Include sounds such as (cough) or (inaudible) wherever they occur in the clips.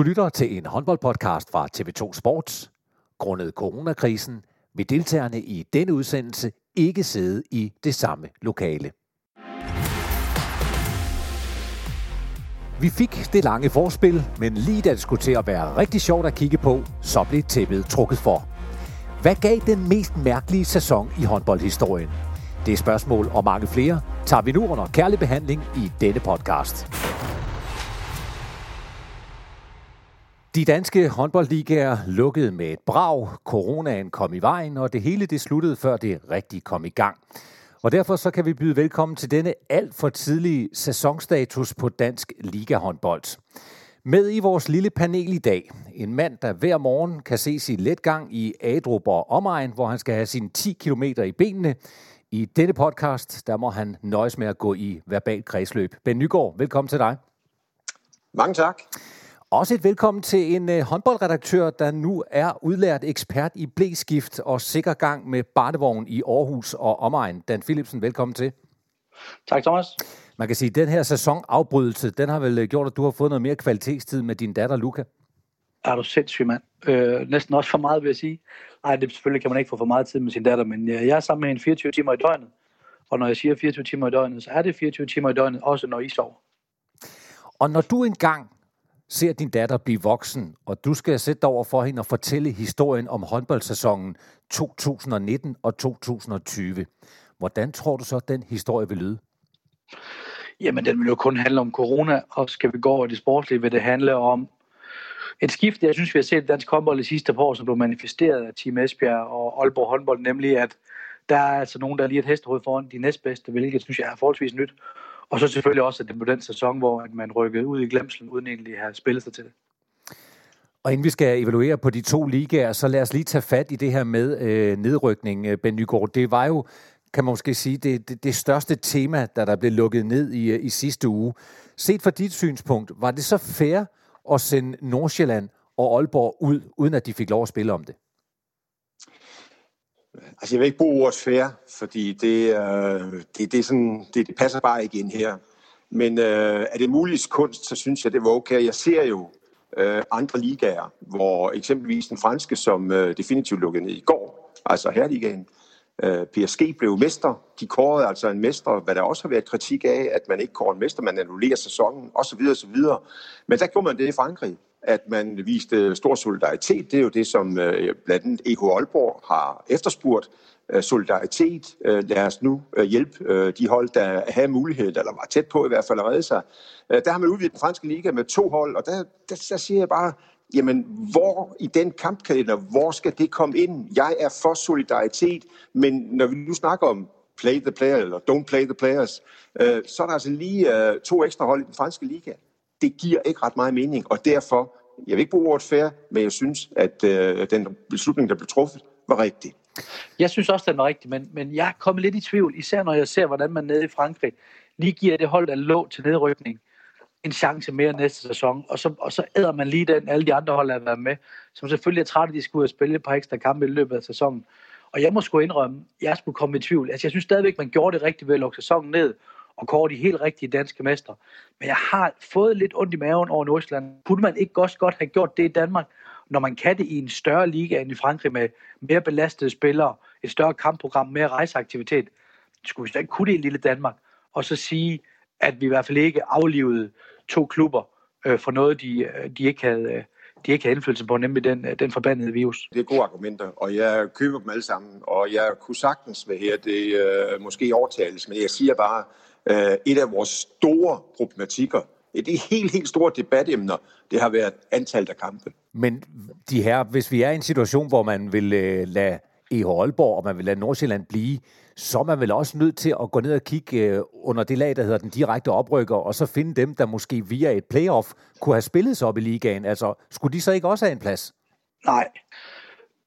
Du lytter til en håndboldpodcast fra TV2 Sports. Grundet coronakrisen vil deltagerne i denne udsendelse ikke sidde i det samme lokale. Vi fik det lange forspil, men lige da det skulle til at være rigtig sjovt at kigge på, så blev tæppet trukket for. Hvad gav den mest mærkelige sæson i håndboldhistorien? Det er spørgsmål og mange flere tager vi nu under kærlig behandling i denne podcast. De danske håndboldligaer lukkede med et brag. Coronaen kom i vejen, og det hele det sluttede, før det rigtig kom i gang. Og derfor så kan vi byde velkommen til denne alt for tidlige sæsonstatus på dansk ligahåndbold. Med i vores lille panel i dag, en mand, der hver morgen kan se sin letgang i Adrup og omegn, hvor han skal have sine 10 km i benene. I denne podcast, der må han nøjes med at gå i verbal kredsløb. Ben Nygaard, velkommen til dig. Mange tak. Også et velkommen til en uh, håndboldredaktør, der nu er udlært ekspert i blæskift og sikker gang med barnevogn i Aarhus og omegn. Dan Philipsen, velkommen til. Tak, Thomas. Man kan sige, at den her sæsonafbrydelse, den har vel øh, gjort, at du har fået noget mere kvalitetstid med din datter, Luca? Er du sindssyg, mand. Øh, næsten også for meget, vil jeg sige. Nej, det selvfølgelig kan man ikke få for meget tid med sin datter, men jeg er sammen med hende 24 timer i døgnet. Og når jeg siger 24 timer i døgnet, så er det 24 timer i døgnet, også når I sover. Og når du engang ser din datter blive voksen, og du skal sætte dig over for hende og fortælle historien om håndboldsæsonen 2019 og 2020. Hvordan tror du så, at den historie vil lyde? Jamen, den vil jo kun handle om corona, og skal vi gå over det sportslige, vil det handle om et skift, jeg synes, vi har set dansk håndbold i sidste par år, som blev manifesteret af Team Esbjerg og Aalborg håndbold, nemlig at der er altså nogen, der er lige et hestehoved foran de næstbedste, hvilket synes jeg er forholdsvis nyt. Og så selvfølgelig også, at det blev den sæson, hvor man rykkede ud i glemselen, uden egentlig at have spillet sig til det. Og inden vi skal evaluere på de to ligaer, så lad os lige tage fat i det her med øh, nedrykning, øh, Ben Nygaard. Det var jo, kan man måske sige, det, det, det største tema, da der blev lukket ned i, øh, i sidste uge. Set fra dit synspunkt, var det så fair at sende Nordsjælland og Aalborg ud, uden at de fik lov at spille om det? Altså, jeg vil ikke bruge ordet fair, fordi det, øh, det, det, er sådan, det, det passer bare ikke ind her. Men øh, er det muligt kunst, så synes jeg, det var okay. Jeg ser jo øh, andre ligaer, hvor eksempelvis den franske, som øh, definitivt lukkede ned i går, altså herligaen, øh, PSG blev mester. De kårede altså en mester, hvad der også har været kritik af, at man ikke kårer en mester, man annullerer sæsonen osv. osv. Men der gjorde man det i Frankrig at man viste stor solidaritet. Det er jo det, som øh, blandt andet EH Aalborg har efterspurgt. Øh, solidaritet. Øh, lad os nu hjælpe de hold, der havde mulighed, eller var tæt på i hvert fald at redde sig. Der har man udvidet den franske liga med to hold, og der, der, der siger jeg bare, jamen hvor i den kampkalender, hvor skal det komme ind? Jeg er for solidaritet, men når vi nu snakker om play the player, eller don't play the players, øh, så er der altså lige øh, to ekstra hold i den franske liga det giver ikke ret meget mening, og derfor, jeg vil ikke bruge ordet færre, men jeg synes, at øh, den beslutning, der blev truffet, var rigtig. Jeg synes også, den var rigtig, men, men jeg er kommet lidt i tvivl, især når jeg ser, hvordan man nede i Frankrig lige giver det hold, der lå til nedrykning, en chance mere næste sæson, og så, og så æder man lige den, alle de andre hold, der har været med, som selvfølgelig er trætte, de skulle spille et par ekstra kampe i løbet af sæsonen. Og jeg må sgu indrømme, jeg skulle komme i tvivl. Altså, jeg synes stadigvæk, man gjorde det rigtigt ved at lukke sæsonen ned, og kåre de helt rigtige danske mester. Men jeg har fået lidt ondt i maven over Nordsjælland. Kunne man ikke også godt have gjort det i Danmark, når man kan det i en større liga end i Frankrig med mere belastede spillere, et større kampprogram, mere rejseaktivitet? Skulle vi slet ikke kunne det i lille Danmark? Og så sige, at vi i hvert fald ikke aflivede to klubber øh, for noget, de, øh, de ikke havde... Øh, de ikke havde indflydelse på, nemlig den, øh, den forbandede virus. Det er gode argumenter, og jeg køber dem alle sammen, og jeg kunne sagtens være her, det øh, måske overtales, men jeg siger bare, øh, et af vores store problematikker, et af de helt, helt store debatemner, det har været antallet af kampe. Men de her, hvis vi er i en situation, hvor man vil øh, lade EH Aalborg, og man vil lade Nordsjælland blive, så er man vel også nødt til at gå ned og kigge øh, under det lag, der hedder den direkte oprykker, og så finde dem, der måske via et playoff kunne have spillet sig op i ligaen. Altså, skulle de så ikke også have en plads? Nej.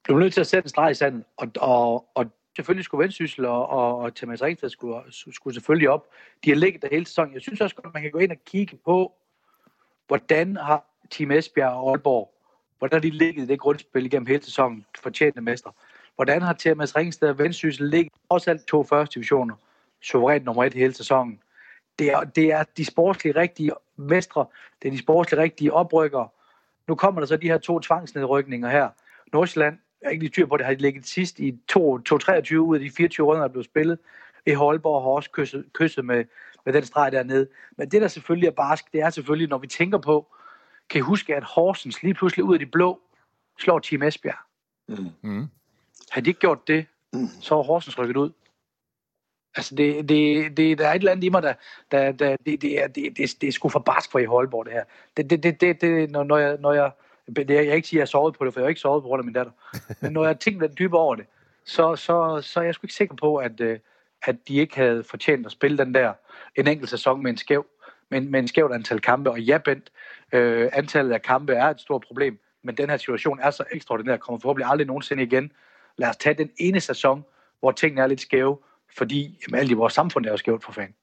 Du er nødt til at sætte en streg i sanden, og, og, og selvfølgelig skulle Vendsyssel og, og, og Thomas Ringsted skulle, skulle selvfølgelig op. De har ligget der hele sæsonen. Jeg synes også godt, man kan gå ind og kigge på, hvordan har Team Esbjerg og Aalborg, hvordan har de ligget i det grundspil igennem hele sæsonen, fortjente mester. Hvordan har Thomas Ringsted og Vendsyssel ligget, også alt to første divisioner, suverænt nummer et hele sæsonen. Det er, det er de sportslige rigtige mestre, det er de sportslige rigtige oprykker, Nu kommer der så de her to tvangsnedrykninger her. Nordsjælland, jeg er ikke lige tyr på det, har de ligget sidst i 2-23 ud af de 24 runder, der blev spillet. I Holborg har også kysset, kysset med, med den streg dernede. Men det, der selvfølgelig er barsk, det er selvfølgelig, når vi tænker på, kan I huske, at Horsens lige pludselig ud af de blå slår Team Esbjerg. Mm. Mm. Havde de ikke gjort det, mm. så var Horsens rykket ud. Altså, det, det, det, der er et eller andet i mig, der, der, der det, det, er, det, det, det er sgu for barsk for i Holborg, det her. Det, det, det, det, det når, når, jeg, når jeg, det, jeg ikke sige, at jeg har sovet på det, for jeg har ikke sovet på grund af min datter. Men når jeg tænker lidt dybere over det, så, så, så er jeg sgu ikke sikker på, at, øh, at de ikke havde fortjent at spille den der en enkelt sæson med en skæv, med, med en skævt antal kampe. Og ja, Bent, øh, antallet af kampe er et stort problem, men den her situation er så ekstraordinær, kommer forhåbentlig aldrig nogensinde igen. Lad os tage den ene sæson, hvor tingene er lidt skæve, fordi jamen, alt i vores samfund er jo skævt for fanden.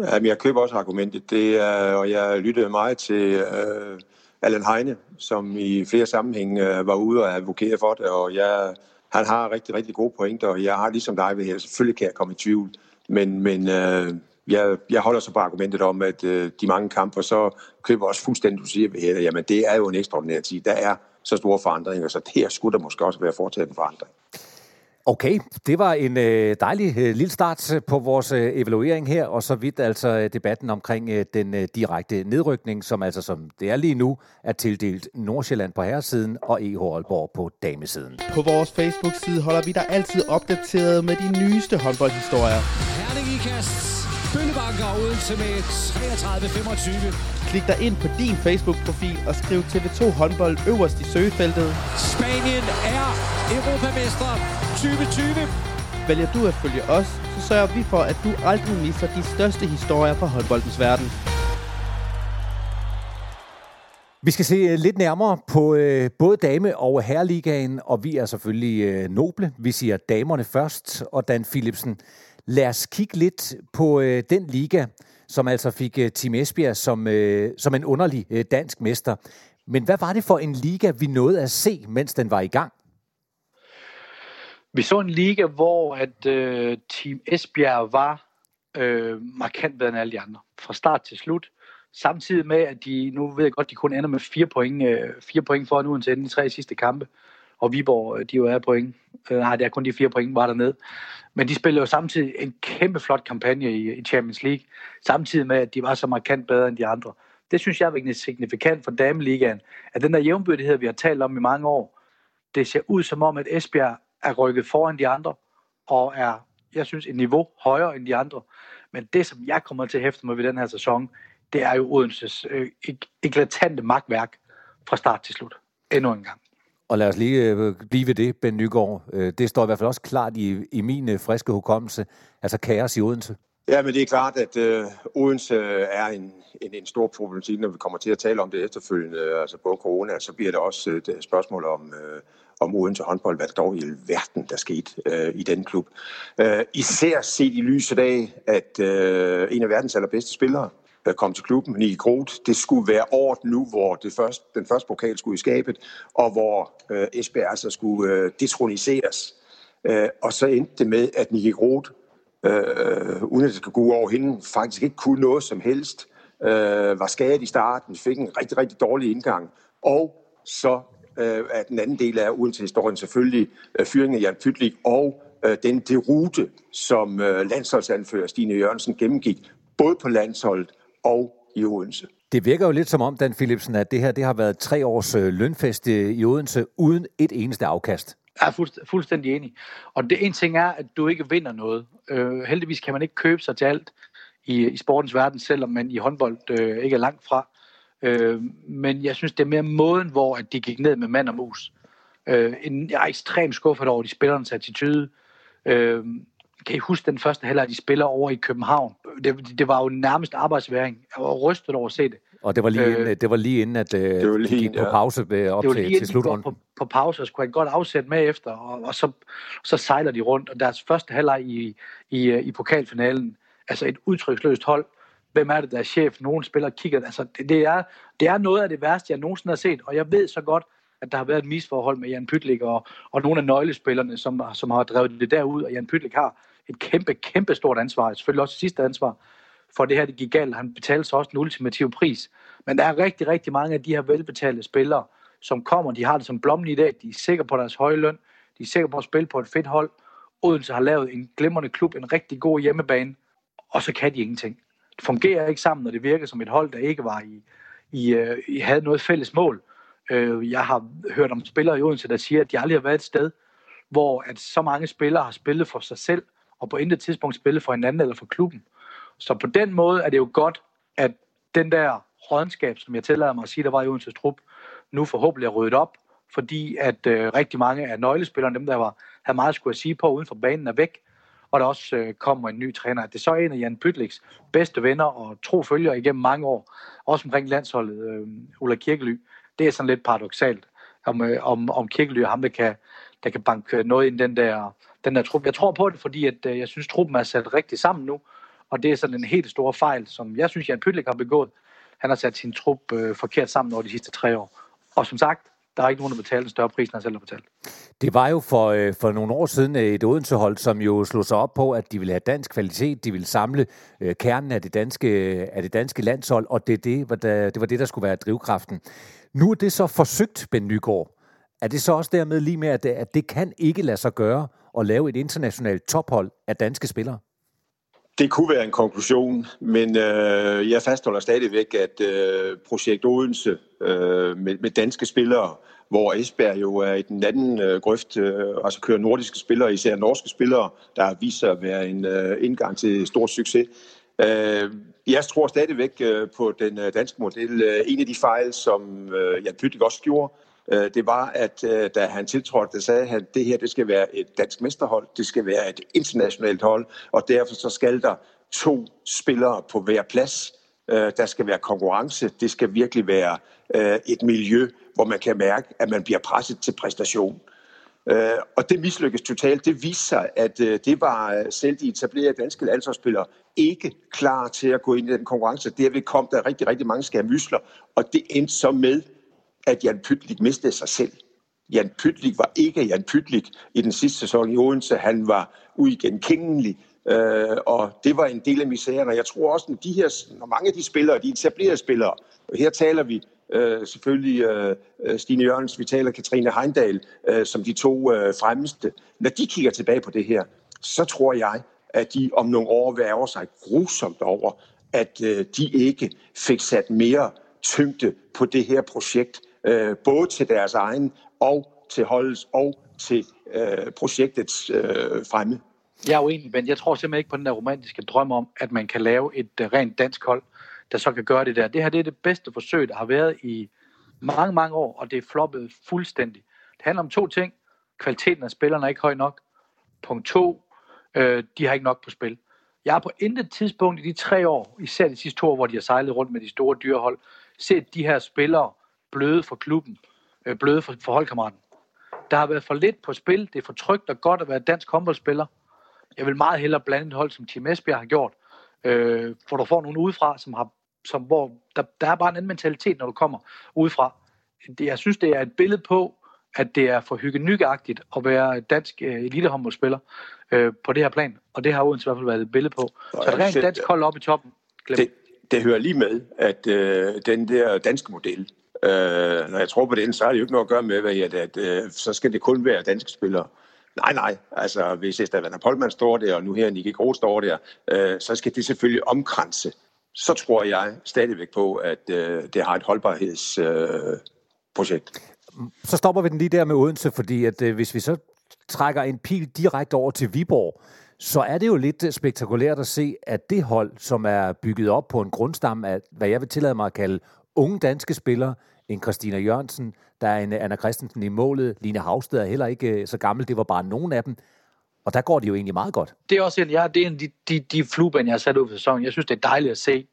Ja, men jeg køber også argumentet, det er, og jeg lyttede meget til øh, Allan Heine, som i flere sammenhænge øh, var ude og advokere for det, og jeg, han har rigtig, rigtig gode pointer, og jeg har ligesom dig ved her, selvfølgelig kan jeg komme i tvivl, men, men øh, jeg, jeg holder så på argumentet om, at øh, de mange kampe, så køber også fuldstændig, du siger ved her, jamen det er jo en ekstraordinær tid, der er så store forandringer, så her skulle der måske også være foretaget en forandring. Okay, det var en øh, dejlig øh, lille start på vores øh, evaluering her, og så vidt altså øh, debatten omkring øh, den øh, direkte nedrykning, som altså som det er lige nu, er tildelt Nordsjælland på herresiden og EH Aalborg på damesiden. På vores Facebook-side holder vi dig altid opdateret med de nyeste håndboldhistorier. Herning i kast. Bøllebanker Odense med 33-25. Klik dig ind på din Facebook-profil og skriv TV2 håndbold øverst i søgefeltet. Spanien er europamester 2020. Vælger du at følge os, så sørger vi for, at du aldrig misser de største historier fra håndboldens verden. Vi skal se øh, lidt nærmere på øh, både dame- og herreligaen, og vi er selvfølgelig øh, noble. Vi siger damerne først, og Dan Philipsen. Lad os kigge lidt på øh, den liga, som altså fik øh, Team Esbjerg som, øh, som en underlig øh, dansk mester. Men hvad var det for en liga, vi nåede at se, mens den var i gang? Vi så en liga, hvor at øh, Team Esbjerg var øh, markant bedre end alle de andre. Fra start til slut. Samtidig med, at de, nu ved jeg godt, de kun ender med fire point, øh, fire point foran uden til de tre sidste kampe. Og Viborg, øh, de jo er point. Øh, nej, det er kun de fire point, var dernede. Men de spillede jo samtidig en kæmpe flot kampagne i, i Champions League, samtidig med, at de var så markant bedre end de andre. Det synes jeg er signifikant for dameligaen, at den der jævnbyrdighed, vi har talt om i mange år, det ser ud som om, at Esbjerg er rykket foran de andre, og er, jeg synes, et niveau højere end de andre. Men det, som jeg kommer til at hæfte mig ved den her sæson, det er jo Odenses øh, eklatante magtværk fra start til slut. Endnu en gang. Og lad os lige øh, blive ved det, Ben Nygaard. Øh, det står i hvert fald også klart i, i min øh, friske hukommelse, altså kaos i Odense. Ja, men det er klart, at øh, Odense er en, en, en stor problematik, når vi kommer til at tale om det efterfølgende, altså på corona, så bliver det også et spørgsmål om, øh, om Odense håndbold, hvad der dog i verden der skete øh, i den klub. Øh, især set i lyset af, at øh, en af verdens allerbedste spillere, øh, kom til klubben, Nicky Groth. Det skulle være året nu, hvor det første, den første pokal skulle i skabet, og hvor øh, Esbjerg altså skulle øh, detroniseres. Øh, og så endte det med, at Nicky Groth, øh, uden at det skulle gå over hende, faktisk ikke kunne noget som helst. Øh, var skadet i starten, fik en rigtig, rigtig dårlig indgang. Og så øh, er den anden del af Odense-historien selvfølgelig øh, fyringen af Jan Pytlik og øh, den derute, som øh, landsholdsanfører Stine Jørgensen gennemgik, både på landsholdet og i Odense. Det virker jo lidt som om, Dan Philipsen, at det her det har været tre års øh, lønfest i Odense uden et eneste afkast. Jeg er fuldst- fuldstændig enig. Og det ene ting er, at du ikke vinder noget. Øh, heldigvis kan man ikke købe sig til alt i, i sportens verden, selvom man i håndbold øh, ikke er langt fra. Øh, men jeg synes, det er mere måden, hvor at de gik ned med mand og mus. Øh, en, jeg er ekstremt skuffet over de spillernes attitude. Øh, kan I huske den første halvleg, de spiller over i København? Det, det var jo nærmest arbejdsværing. Jeg var rystet over at se det. Og det var lige, øh, inden, det var lige inden, at øh, det var lige, de gik på pause ja. op det var lige til, til slutrunden. På, på pause, og skulle have godt afsæt med efter, og, og så, så sejler de rundt. Og deres første halvleg i, i, øh, i pokalfinalen, altså et udtryksløst hold, hvem er det, der er chef? Nogen spiller kigger. Altså, det, det, er, det er noget af det værste, jeg nogensinde har set, og jeg ved så godt, at der har været et misforhold med Jan Pytlik og, og nogle af nøglespillerne, som, som har drevet det derud, og Jan Pytlik har et kæmpe, kæmpe stort ansvar, selvfølgelig også sidste ansvar, for det her, det gik galt. Han betalte så også den ultimative pris. Men der er rigtig, rigtig mange af de her velbetalte spillere, som kommer, de har det som blommen i dag, de er sikre på deres høje løn, de er sikre på at spille på et fedt hold. Odense har lavet en glimrende klub, en rigtig god hjemmebane, og så kan de ingenting. Fungerer ikke sammen, når det virker som et hold, der ikke var i, i, øh, i havde noget fælles mål. Øh, jeg har hørt om spillere i Odense, der siger, at de aldrig har været et sted, hvor at så mange spillere har spillet for sig selv, og på intet tidspunkt spillet for hinanden eller for klubben. Så på den måde er det jo godt, at den der rådenskab, som jeg tillader mig at sige, der var i Odenses trup, nu forhåbentlig er ryddet op, fordi at øh, rigtig mange af nøglespillerne, dem der var, havde meget skulle sige på uden for banen, er væk, og der også øh, kommer en ny træner. Det er så en af Jan Pytliks bedste venner og tro følger igennem mange år, også omkring landsholdet, øh, Ulla Kirkely. Det er sådan lidt paradoxalt, om, øh, om, om Kirkely og ham, der kan, der kan banke noget ind den der, den der trup. Jeg tror på det, fordi at, øh, jeg synes, truppen er sat rigtig sammen nu, og det er sådan en helt stor fejl, som jeg synes, Jan Pytlik har begået. Han har sat sin trup øh, forkert sammen over de sidste tre år. Og som sagt, der er ikke nogen, der betaler en større pris, end han selv har betalt. Det var jo for, øh, for nogle år siden øh, et Odensehold, som jo slog sig op på, at de ville have dansk kvalitet, de ville samle øh, kernen af det danske, øh, af det danske landshold, og det, det, var der, det var det, der skulle være drivkraften. Nu er det så forsøgt, Ben Nygaard. Er det så også dermed lige med, at det, at det kan ikke lade sig gøre at lave et internationalt tophold af danske spillere? Det kunne være en konklusion, men øh, jeg fastholder stadigvæk, at øh, projekt Odense øh, med, med danske spillere, hvor Esbjerg jo er i den anden øh, grøft, øh, altså kører nordiske spillere, især norske spillere, der har vist sig at være en øh, indgang til stor succes. Øh, jeg tror stadigvæk øh, på den øh, danske model. Øh, en af de fejl, som øh, Jan Pytlik også gjorde, Øh, det var, at øh, da han tiltrådte, sagde han, at det her det skal være et dansk mesterhold, det skal være et internationalt hold, og derfor så skal der to spillere på hver plads. Øh, der skal være konkurrence, det skal virkelig være øh, et miljø, hvor man kan mærke, at man bliver presset til præstation. Og det mislykkes totalt. Det viste sig, at det var selv de etablerede danske landsholdsspillere ikke klar til at gå ind i den konkurrence. Derved kom der rigtig, rigtig mange skærmysler, og det endte så med, at Jan Pytlik mistede sig selv. Jan Pytlik var ikke Jan Pytlik i den sidste sæson i Odense. Han var uigenkendelig, øh, og det var en del af misæren. Og jeg tror også, at de her, når mange af de spillere, de etablerede spillere, og her taler vi øh, selvfølgelig øh, Stine Jørgens, vi taler Katrine Heindal, øh, som de to øh, fremmeste. Når de kigger tilbage på det her, så tror jeg, at de om nogle år værger sig grusomt over, at øh, de ikke fik sat mere tyngde på det her projekt, øh, både til deres egen og til holdets og til øh, projektets øh, fremme. Jeg er uenig, men jeg tror simpelthen ikke på den der romantiske drøm om, at man kan lave et uh, rent dansk hold, der så kan gøre det der. Det her det er det bedste forsøg, der har været i mange, mange år, og det er floppet fuldstændig. Det handler om to ting. Kvaliteten af spillerne er ikke høj nok. Punkt to, øh, de har ikke nok på spil. Jeg har på intet tidspunkt i de tre år, især de sidste to år, hvor de har sejlet rundt med de store dyrehold, set de her spillere bløde for klubben, øh, bløde for, for holdkammeraten. Der har været for lidt på spil. Det er for trygt og godt at være dansk håndboldspiller. Jeg vil meget hellere blande et hold, som Team Esbjerg har gjort, øh, hvor du får nogen udefra, som har, som, hvor der, der er bare en anden mentalitet, når du kommer udefra. Det, jeg synes, det er et billede på, at det er for hyggenygagtigt at være dansk øh, elitehåndboldspiller øh, på det her plan. Og det har Odense i hvert fald været et billede på. Så er rent dansk hold op i toppen. Glem. Det, det hører lige med, at øh, den der danske model, Øh, når jeg tror på det, så har det jo ikke noget at gøre med, at, at, at øh, så skal det kun være danske spillere. Nej, nej. Altså, hvis Estavana Polman står der, og nu her Nicky Gro står der, øh, så skal det selvfølgelig omkranse. Så tror jeg stadigvæk på, at øh, det har et holdbarhedsprojekt. Øh, så stopper vi den lige der med Odense, fordi at, øh, hvis vi så trækker en pil direkte over til Viborg, så er det jo lidt øh, spektakulært at se, at det hold, som er bygget op på en grundstamme af, hvad jeg vil tillade mig at kalde unge danske spillere, en Christina Jørgensen, der er en Anna Christensen i målet, Line Havsted er heller ikke øh, så gammel, det var bare nogen af dem. Og der går det jo egentlig meget godt. Det er også en, ja, det er en af de, de, de flueben, jeg har sat ud for sæsonen. Jeg synes, det er dejligt at se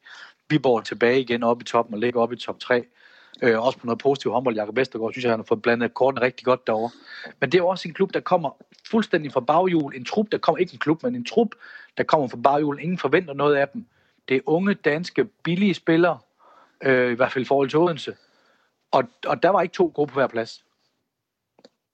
Viborg tilbage igen op i toppen og ligge op i top 3. Øh, også på noget positivt håndbold. Jakob Vestergaard synes jeg, han har fået blandet kortene rigtig godt derovre. Men det er også en klub, der kommer fuldstændig fra baghjul. En trup, der kommer ikke en klub, men en trup, der kommer fra baghjul. Ingen forventer noget af dem. Det er unge, danske, billige spillere, øh, i hvert fald i forhold til Odense. Og, og der var ikke to gode på hver plads.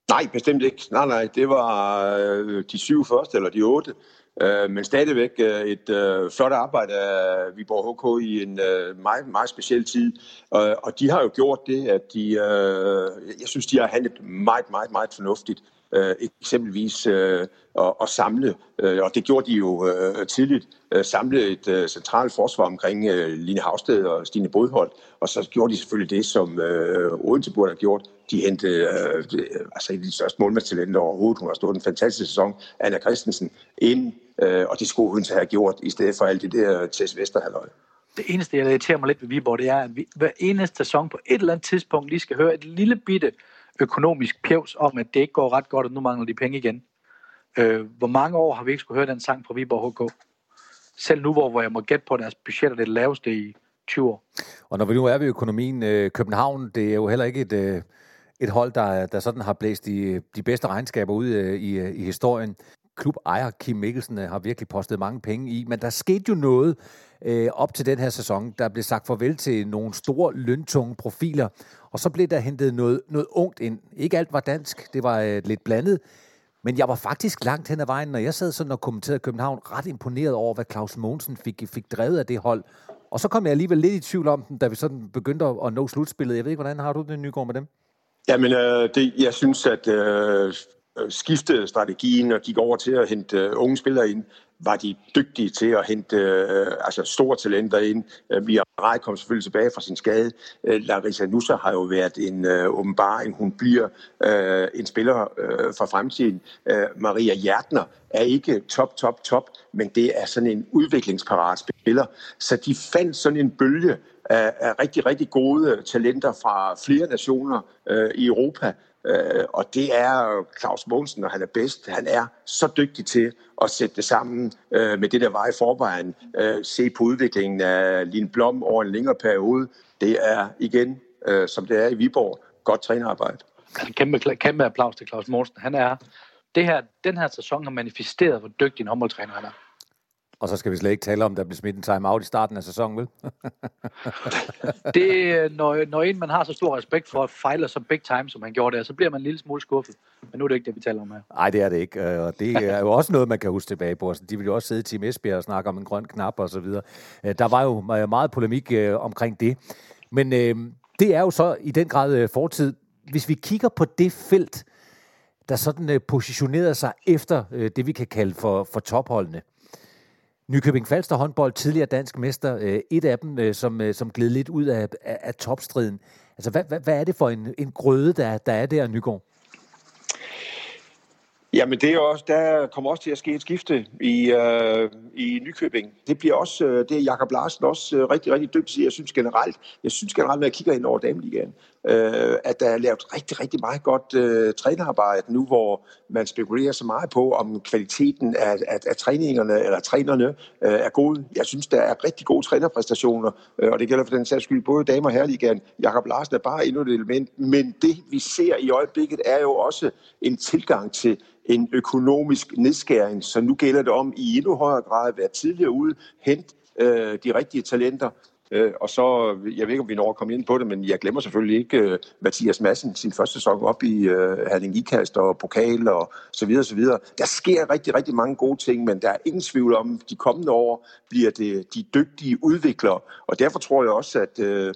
Nej, bestemt ikke. Nej, nej, det var øh, de syv første, eller de otte. Øh, men stadigvæk øh, et øh, flot arbejde af Viborg HK i en øh, meget, meget speciel tid. Og, og de har jo gjort det, at de, øh, jeg synes, de har handlet meget, meget, meget fornuftigt øh, eksempelvis øh, at, at samle, øh, og det gjorde de jo øh, tidligt, øh, samle et øh, centralt forsvar omkring øh, Line Havsted og Stine Bodholt, og så gjorde de selvfølgelig det, som øh, Odense burde have gjort. De hentede øh, øh altså et af de største målmandstalenter overhovedet. Hun har stået en fantastisk sæson, Anna Christensen, ind, øh, og det skulle hun have gjort, i stedet for alt det der Tess Vesterhaløj. Det eneste, jeg irriterer mig lidt ved Viborg, det er, at vi hver eneste sæson på et eller andet tidspunkt lige skal høre et lille bitte økonomisk pjevs om, at det ikke går ret godt, og nu mangler de penge igen. Øh, hvor mange år har vi ikke skulle høre den sang fra Viborg HK? Selv nu, hvor, hvor jeg må gætte på, at deres budget er det laveste i 20 år. Og når vi nu er ved økonomien, øh, København, det er jo heller ikke et, øh, et hold, der, der sådan har blæst de, de bedste regnskaber ud øh, i, øh, i historien. Klubejer Kim Mikkelsen øh, har virkelig postet mange penge i, men der skete jo noget øh, op til den her sæson. Der blev sagt farvel til nogle store, løntunge profiler, og så blev der hentet noget, noget ungt ind. Ikke alt var dansk, det var øh, lidt blandet, men jeg var faktisk langt hen ad vejen, når jeg sad sådan og kommenterede København, ret imponeret over, hvad Claus Mogensen fik, fik drevet af det hold. Og så kom jeg alligevel lidt i tvivl om den, da vi sådan begyndte at, nå slutspillet. Jeg ved ikke, hvordan har du det, Nygaard, med dem? Jamen, øh, det, jeg synes, at øh, Øh, skiftede strategien og gik over til at hente øh, unge spillere ind var de dygtige til at hente øh, altså store talenter ind. Vi Mia Rej kom selvfølgelig tilbage fra sin skade. Øh, Larissa Nusa har jo været en øh, åbenbaring. Hun bliver øh, en spiller øh, for fremtiden. Øh, Maria Hjertner er ikke top, top, top, men det er sådan en udviklingsparat spiller. Så de fandt sådan en bølge af, af rigtig, rigtig gode talenter fra flere nationer øh, i Europa, Øh, og det er Claus Mogensen, når han er bedst. Han er så dygtig til at sætte det sammen øh, med det, der var i forvejen. Øh, se på udviklingen af Line Blom over en længere periode. Det er igen, øh, som det er i Viborg, godt trænerarbejde. Altså, kæmpe, kæmpe applaus til Claus Mogensen. Han er, det her, den her sæson har manifesteret, hvor dygtig en håndboldtræner han er. Og så skal vi slet ikke tale om, at der bliver smidt en time-out i starten af sæsonen, vel? (laughs) det, når, når en man har så stor respekt for, at fejler så big time, som han gjorde der, så bliver man en lille smule skuffet. Men nu er det ikke det, vi taler om her. Nej, det er det ikke. Øh, og det er jo også noget, man kan huske tilbage på. Altså, de vil jo også sidde i Team Esbjerg og snakke om en grøn knap og så videre. Øh, der var jo meget polemik øh, omkring det. Men øh, det er jo så i den grad fortid. Hvis vi kigger på det felt, der sådan positionerede sig efter det, vi kan kalde for, for topholdene, Nykøbing Falster håndbold, tidligere dansk mester, øh, et af dem, øh, som, øh, som gled lidt ud af, af, af topstriden. Altså, hvad, hvad, hvad er det for en, en grøde, der, der er der, Nygaard? Jamen det er også, der kommer også til at ske et skifte i, øh, i Nykøbing. Det bliver også, øh, det er Jakob Larsen også øh, rigtig, rigtig dygtig Jeg synes generelt, jeg synes generelt, når jeg kigger ind over dameligaen, øh, at der er lavet rigtig, rigtig meget godt øh, trænerarbejde nu, hvor man spekulerer så meget på, om kvaliteten af, af, af træningerne eller trænerne øh, er god. Jeg synes, der er rigtig gode trænerpræstationer, øh, og det gælder for den sags skyld både damer og herreligaen. Jakob Larsen er bare endnu et element, men det vi ser i øjeblikket er jo også en tilgang til en økonomisk nedskæring, så nu gælder det om i endnu højere grad at være tidligere ude, hente øh, de rigtige talenter, Øh, og så, jeg ved ikke, om vi når at komme ind på det, men jeg glemmer selvfølgelig ikke øh, Mathias Madsen, sin første sæson op i øh, Herning Ikast og pokal og så videre, så videre. Der sker rigtig, rigtig mange gode ting, men der er ingen tvivl om, at de kommende år bliver det de dygtige udviklere. Og derfor tror jeg også, at øh,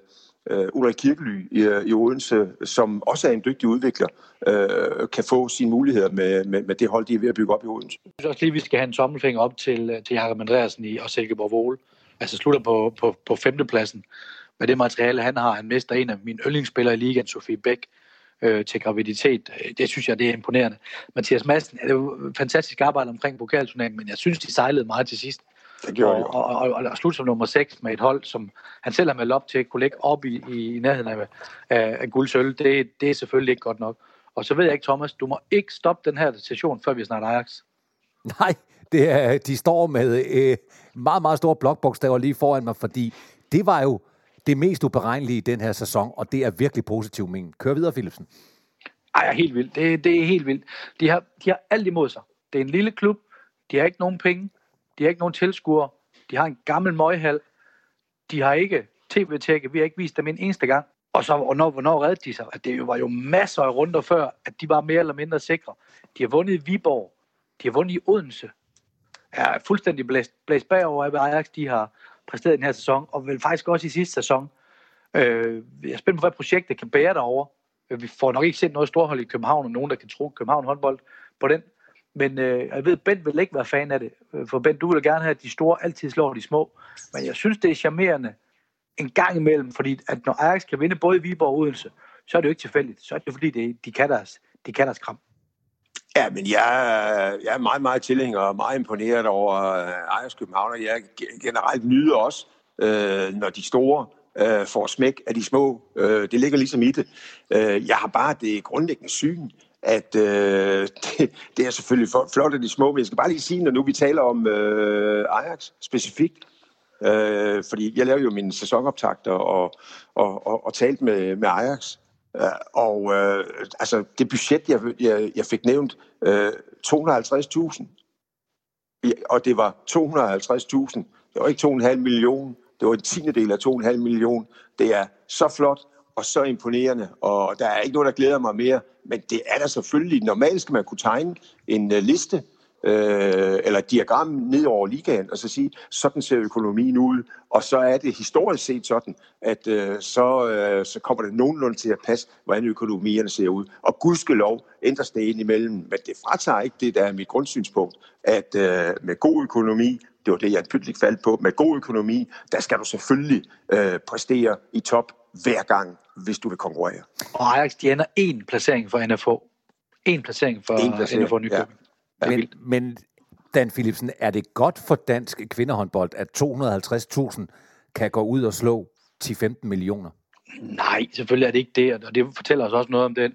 uh, Ulrik Kirkely i, i Odense, som også er en dygtig udvikler, uh, kan få sine muligheder med, med, med det hold, de er ved at bygge op i Odense. Jeg synes også lige, vi skal have en tommelfinger op til, til Jakob Andreasen i, og Silkeborg Vole altså slutter på, på, på femtepladsen med det materiale, han har. Han mister en af mine yndlingsspillere i ligaen, Sofie Bæk, øh, til graviditet. Det synes jeg, det er imponerende. Mathias Madsen, det er jo fantastisk arbejde omkring pokalturneringen, men jeg synes, de sejlede meget til sidst. Det gjorde og, og, og, og, og slutte som nummer 6 med et hold, som han selv har meldt op til at kunne lægge op i, i, i nærheden af, af, af guldsøl, det, det er selvfølgelig ikke godt nok. Og så ved jeg ikke, Thomas, du må ikke stoppe den her session, før vi snart Ajax. (laughs) Nej, det er, de står med øh, meget, meget store blokbogstaver lige foran mig, fordi det var jo det mest uberegnelige i den her sæson, og det er virkelig positivt men. Kør videre, Philipsen. Ej, jeg er helt vildt. Det, det er helt vildt. De har, de har alt imod sig. Det er en lille klub. De har ikke nogen penge. De har ikke nogen tilskuere. De har en gammel møghal. De har ikke tv-tække. Vi har ikke vist dem en eneste gang. Og så, hvornår, hvornår reddede de sig? At det var jo masser af runder før, at de var mere eller mindre sikre. De har vundet i Viborg. De har vundet i Odense. er fuldstændig blæst, blæst bagover af, hvad Ajax de har præsteret i den her sæson, og vel faktisk også i sidste sæson. Øh, jeg er spændt på, hvad projektet kan bære derover. Øh, vi får nok ikke set noget storhold i København, og nogen, der kan tro København håndbold på den. Men øh, jeg ved, Bent vil ikke være fan af det. Øh, for Bent, du vil gerne have, at de store altid slår de små. Men jeg synes, det er charmerende en gang imellem, fordi at når Ajax kan vinde både i Viborg og Odense, så er det jo ikke tilfældigt. Så er det fordi, det, de, kan deres, de kan deres kram. Ja, men jeg, jeg er meget, meget tilhænger og meget imponeret over øh, Ajax København, og jeg generelt nyder også, øh, når de store øh, får smæk af de små. Øh, det ligger ligesom i det. Øh, jeg har bare det grundlæggende syn, at øh, det, det er selvfølgelig flot af de små, men jeg skal bare lige sige, når nu vi taler om øh, Ajax specifikt, øh, fordi jeg laver jo mine sæsonoptagter og, og, og, og talt med, med Ajax, Øh, og øh, altså det budget, jeg, jeg, jeg fik nævnt, øh, 250.000, og det var 250.000, det var ikke 2,5 millioner, det var en tiende del af 2,5 millioner. Det er så flot og så imponerende, og der er ikke noget, der glæder mig mere, men det er der selvfølgelig. Normalt skal man kunne tegne en øh, liste, øh, eller diagram ned over ligaen, og så sige, sådan ser økonomien ud, og så er det historisk set sådan, at øh, så, øh, så kommer det nogenlunde til at passe, hvordan økonomierne ser ud. Og gudskelov ændres det ind imellem, men det fratager ikke det, der er mit grundsynspunkt, at øh, med god økonomi, det var det, jeg pytligt faldt på, med god økonomi, der skal du selvfølgelig øh, præstere i top hver gang, hvis du vil konkurrere. Og Ajax, de ender en placering for NFO. En placering for en placering, NFO Nykøbing. Ja. Men, men Dan Philipsen, er det godt for dansk kvindehåndbold, at 250.000 kan gå ud og slå 10-15 millioner? Nej, selvfølgelig er det ikke det, og det fortæller os også noget om den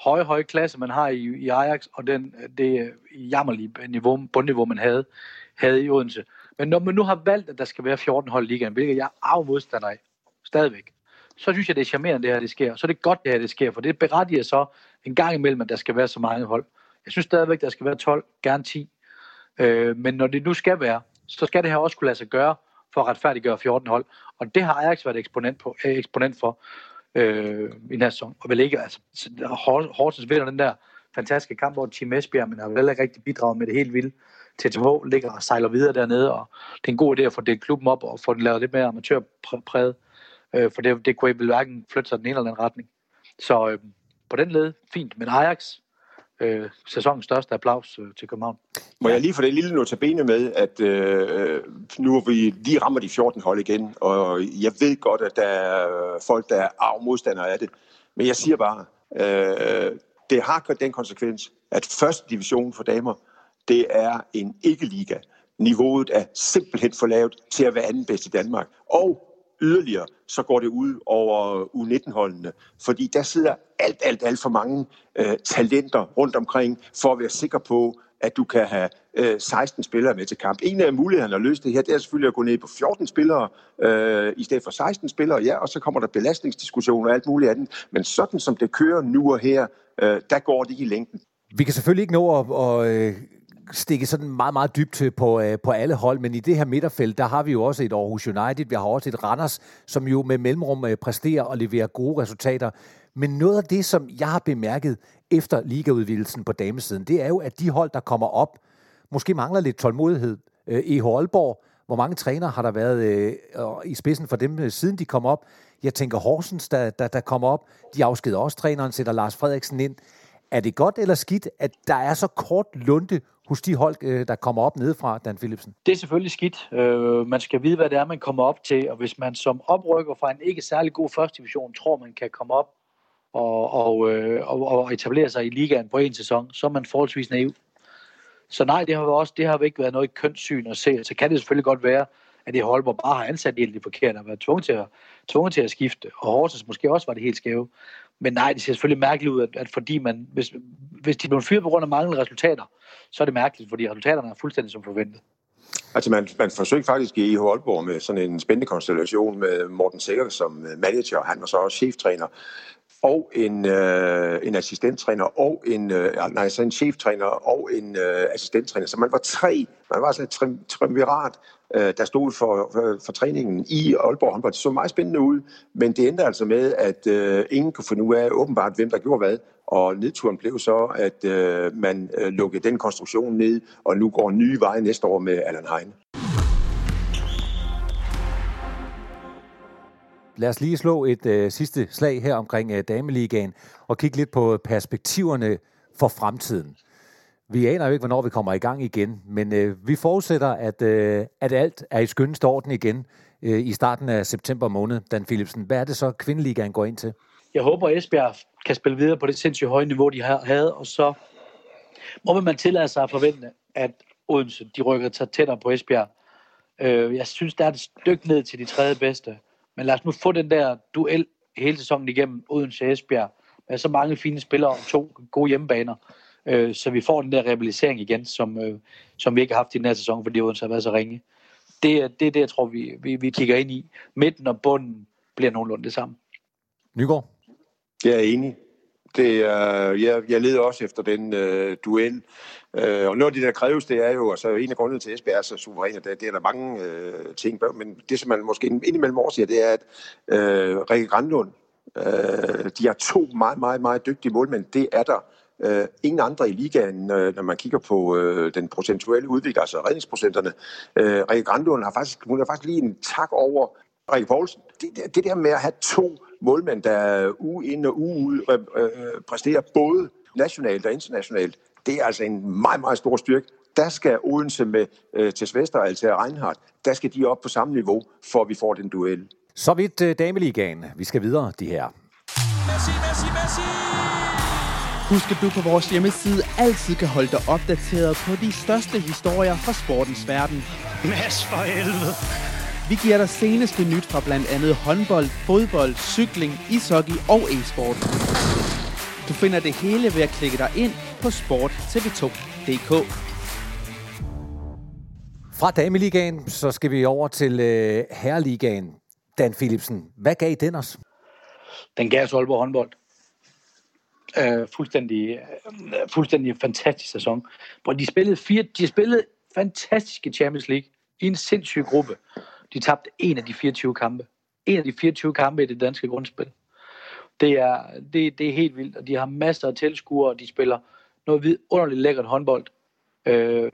høje, høje klasse, man har i, i Ajax, og den, det jammerlige niveau, bundniveau, man havde, havde i Odense. Men når man nu har valgt, at der skal være 14 hold i ligaen, hvilket jeg er modstander af, stadigvæk, så synes jeg, det er charmerende, det her det sker. Så er det godt, det her det sker, for det berettiger så en gang imellem, at der skal være så mange hold. Jeg synes stadigvæk, der skal være 12, gerne 10. Øh, men når det nu skal være, så skal det her også kunne lade sig gøre for at retfærdiggøre 14 hold. Og det har Ajax været eksponent, på, øh, eksponent for øh, i den her sæson. Og vel ikke, altså, Horsens vinder den der fantastiske kamp over Team Esbjerg, men har vel ikke rigtig bidraget med det helt vildt. TTH ligger og sejler videre dernede, og det er en god idé at få det klubben op og få den lavet lidt mere amatørpræget, øh, for det, det kunne ikke hverken flytte sig den ene eller den retning. Så øh, på den led, fint. Men Ajax, øh, sæsonens største applaus øh, til København. Må jeg lige få det lille notabene med, at øh, nu er vi lige rammer de 14 hold igen, og jeg ved godt, at der er folk, der er arvmodstandere af det. Men jeg siger bare, øh, det har den konsekvens, at første division for damer, det er en ikke-liga. Niveauet er simpelthen for lavt til at være anden bedst i Danmark. Og yderligere, så går det ud over U19-holdene, fordi der sidder alt, alt, alt for mange øh, talenter rundt omkring, for at være sikker på, at du kan have øh, 16 spillere med til kamp. En af mulighederne at løse det her, det er selvfølgelig at gå ned på 14 spillere, øh, i stedet for 16 spillere, ja, og så kommer der belastningsdiskussioner og alt muligt andet. Men sådan som det kører nu og her, øh, der går det ikke i længden. Vi kan selvfølgelig ikke nå at, at øh, stikke sådan meget, meget dybt øh, på, øh, på alle hold, men i det her midterfelt, der har vi jo også et Aarhus United, vi har også et Randers, som jo med mellemrum øh, præsterer og leverer gode resultater. Men noget af det, som jeg har bemærket efter ligaudvidelsen på damesiden, det er jo, at de hold, der kommer op, måske mangler lidt tålmodighed. Øh, E. Aalborg, hvor mange trænere har der været øh, i spidsen for dem, øh, siden de kom op? Jeg tænker Horsens, der, der, der kommer op. De afskeder også træneren, sætter Lars Frederiksen ind. Er det godt eller skidt, at der er så kort lunte hos de hold, øh, der kommer op nedefra, Dan Philipsen? Det er selvfølgelig skidt. Øh, man skal vide, hvad det er, man kommer op til, og hvis man som oprykker fra en ikke særlig god første division tror, man kan komme op og, og, øh, og, og etablere sig i ligaen på en sæson, så er man forholdsvis naiv. Så nej, det har, også, det har ikke været noget kønssyn at se. Så kan det selvfølgelig godt være, at det hvor bare har ansat helt forkert og været tvunget til, at, tvunget til at skifte. Og Horsens måske også var det helt skæve. Men nej, det ser selvfølgelig mærkeligt ud, at, at fordi man, hvis, hvis de bliver fyret på grund af manglende resultater, så er det mærkeligt, fordi resultaterne er fuldstændig som forventet. Altså man, man forsøgte faktisk i IH Aalborg med sådan en spændende konstellation med Morten Sikker som øh, manager, han var så også cheftræner og en, øh, en assistenttræner og en, øh, nej, så en cheftræner og en øh, assistenttræner. Så man var tre, man var sådan et triumvirat, øh, der stod for, for, for træningen i Aalborg håndbold. Det så meget spændende ud, men det endte altså med, at øh, ingen kunne finde ud af åbenbart, hvem der gjorde hvad. Og nedturen blev så, at øh, man øh, lukkede den konstruktion ned, og nu går nye veje næste år med Allan Heine. Lad os lige slå et øh, sidste slag her omkring øh, Dameligaen og kigge lidt på perspektiverne for fremtiden. Vi aner jo ikke, hvornår vi kommer i gang igen, men øh, vi forudsætter, at, øh, at alt er i skyndeste orden igen øh, i starten af september måned. Dan Philipsen, hvad er det så, kvindeligaen går ind til? Jeg håber, at Esbjerg kan spille videre på det sindssygt høje niveau, de har havde, og så må man tillade sig at forvente, at Odense de rykker sig tættere på Esbjerg. Øh, jeg synes, der er et stykke ned til de tredje bedste. Men lad os nu få den der duel hele sæsonen igennem Odense Esbjerg med så mange fine spillere og to gode hjemmebaner, øh, så vi får den der rehabilitering igen, som, øh, som vi ikke har haft i den her sæson, fordi Odense har været så ringe. Det er det, det, jeg tror, vi, vi, vi kigger ind i. Midten og bunden bliver nogenlunde det samme. Nygaard? Jeg er enig. Det, øh, jeg, jeg leder også efter den øh, duel. Øh, og noget af det, der kræves, det er jo, altså en af grundene til, at Esbjerg er så suveræn, det, det er der mange øh, ting, men det, som man måske indimellem overser, det er, at øh, Rikke Grandlund, øh, de har to meget, meget, meget dygtige målmænd. Det er der øh, ingen andre i ligaen, øh, når man kigger på øh, den procentuelle udvikling, altså redningsprocenterne. Øh, Rikke Grandlund har faktisk, hun har faktisk lige en tak over Rikke Poulsen. Det, det der med at have to målmænd, der uge ind og uge ud øh, præsterer både nationalt og internationalt, det er altså en meget, meget stor styrke. Der skal Odense med øh, til Vester og Altair Reinhardt, der skal de op på samme niveau, for at vi får den duel. Så vidt uh, dameligaen. Vi skal videre, de her. Messi, Messi, Messi! Husk, at du på vores hjemmeside altid kan holde dig opdateret på de største historier fra sportens verden. Mads for helvede! Vi giver dig seneste nyt fra blandt andet håndbold, fodbold, cykling, ishockey og e-sport. Du finder det hele ved at klikke dig ind på sporttv2.dk. Fra dameligaen, så skal vi over til øh, herreligaen. Dan Philipsen, hvad gav den os? Den gav os Aalborg håndbold. Øh, fuldstændig, øh, fuldstændig fantastisk sæson. Hvor de spillede, fire, de spillede fantastiske Champions League i en sindssyg gruppe. De tabte en af de 24 kampe. En af de 24 kampe i det danske grundspil. Det er, det, det er helt vildt, og de har masser af tilskuere, og de spiller noget vidunderligt lækkert håndbold. Øh,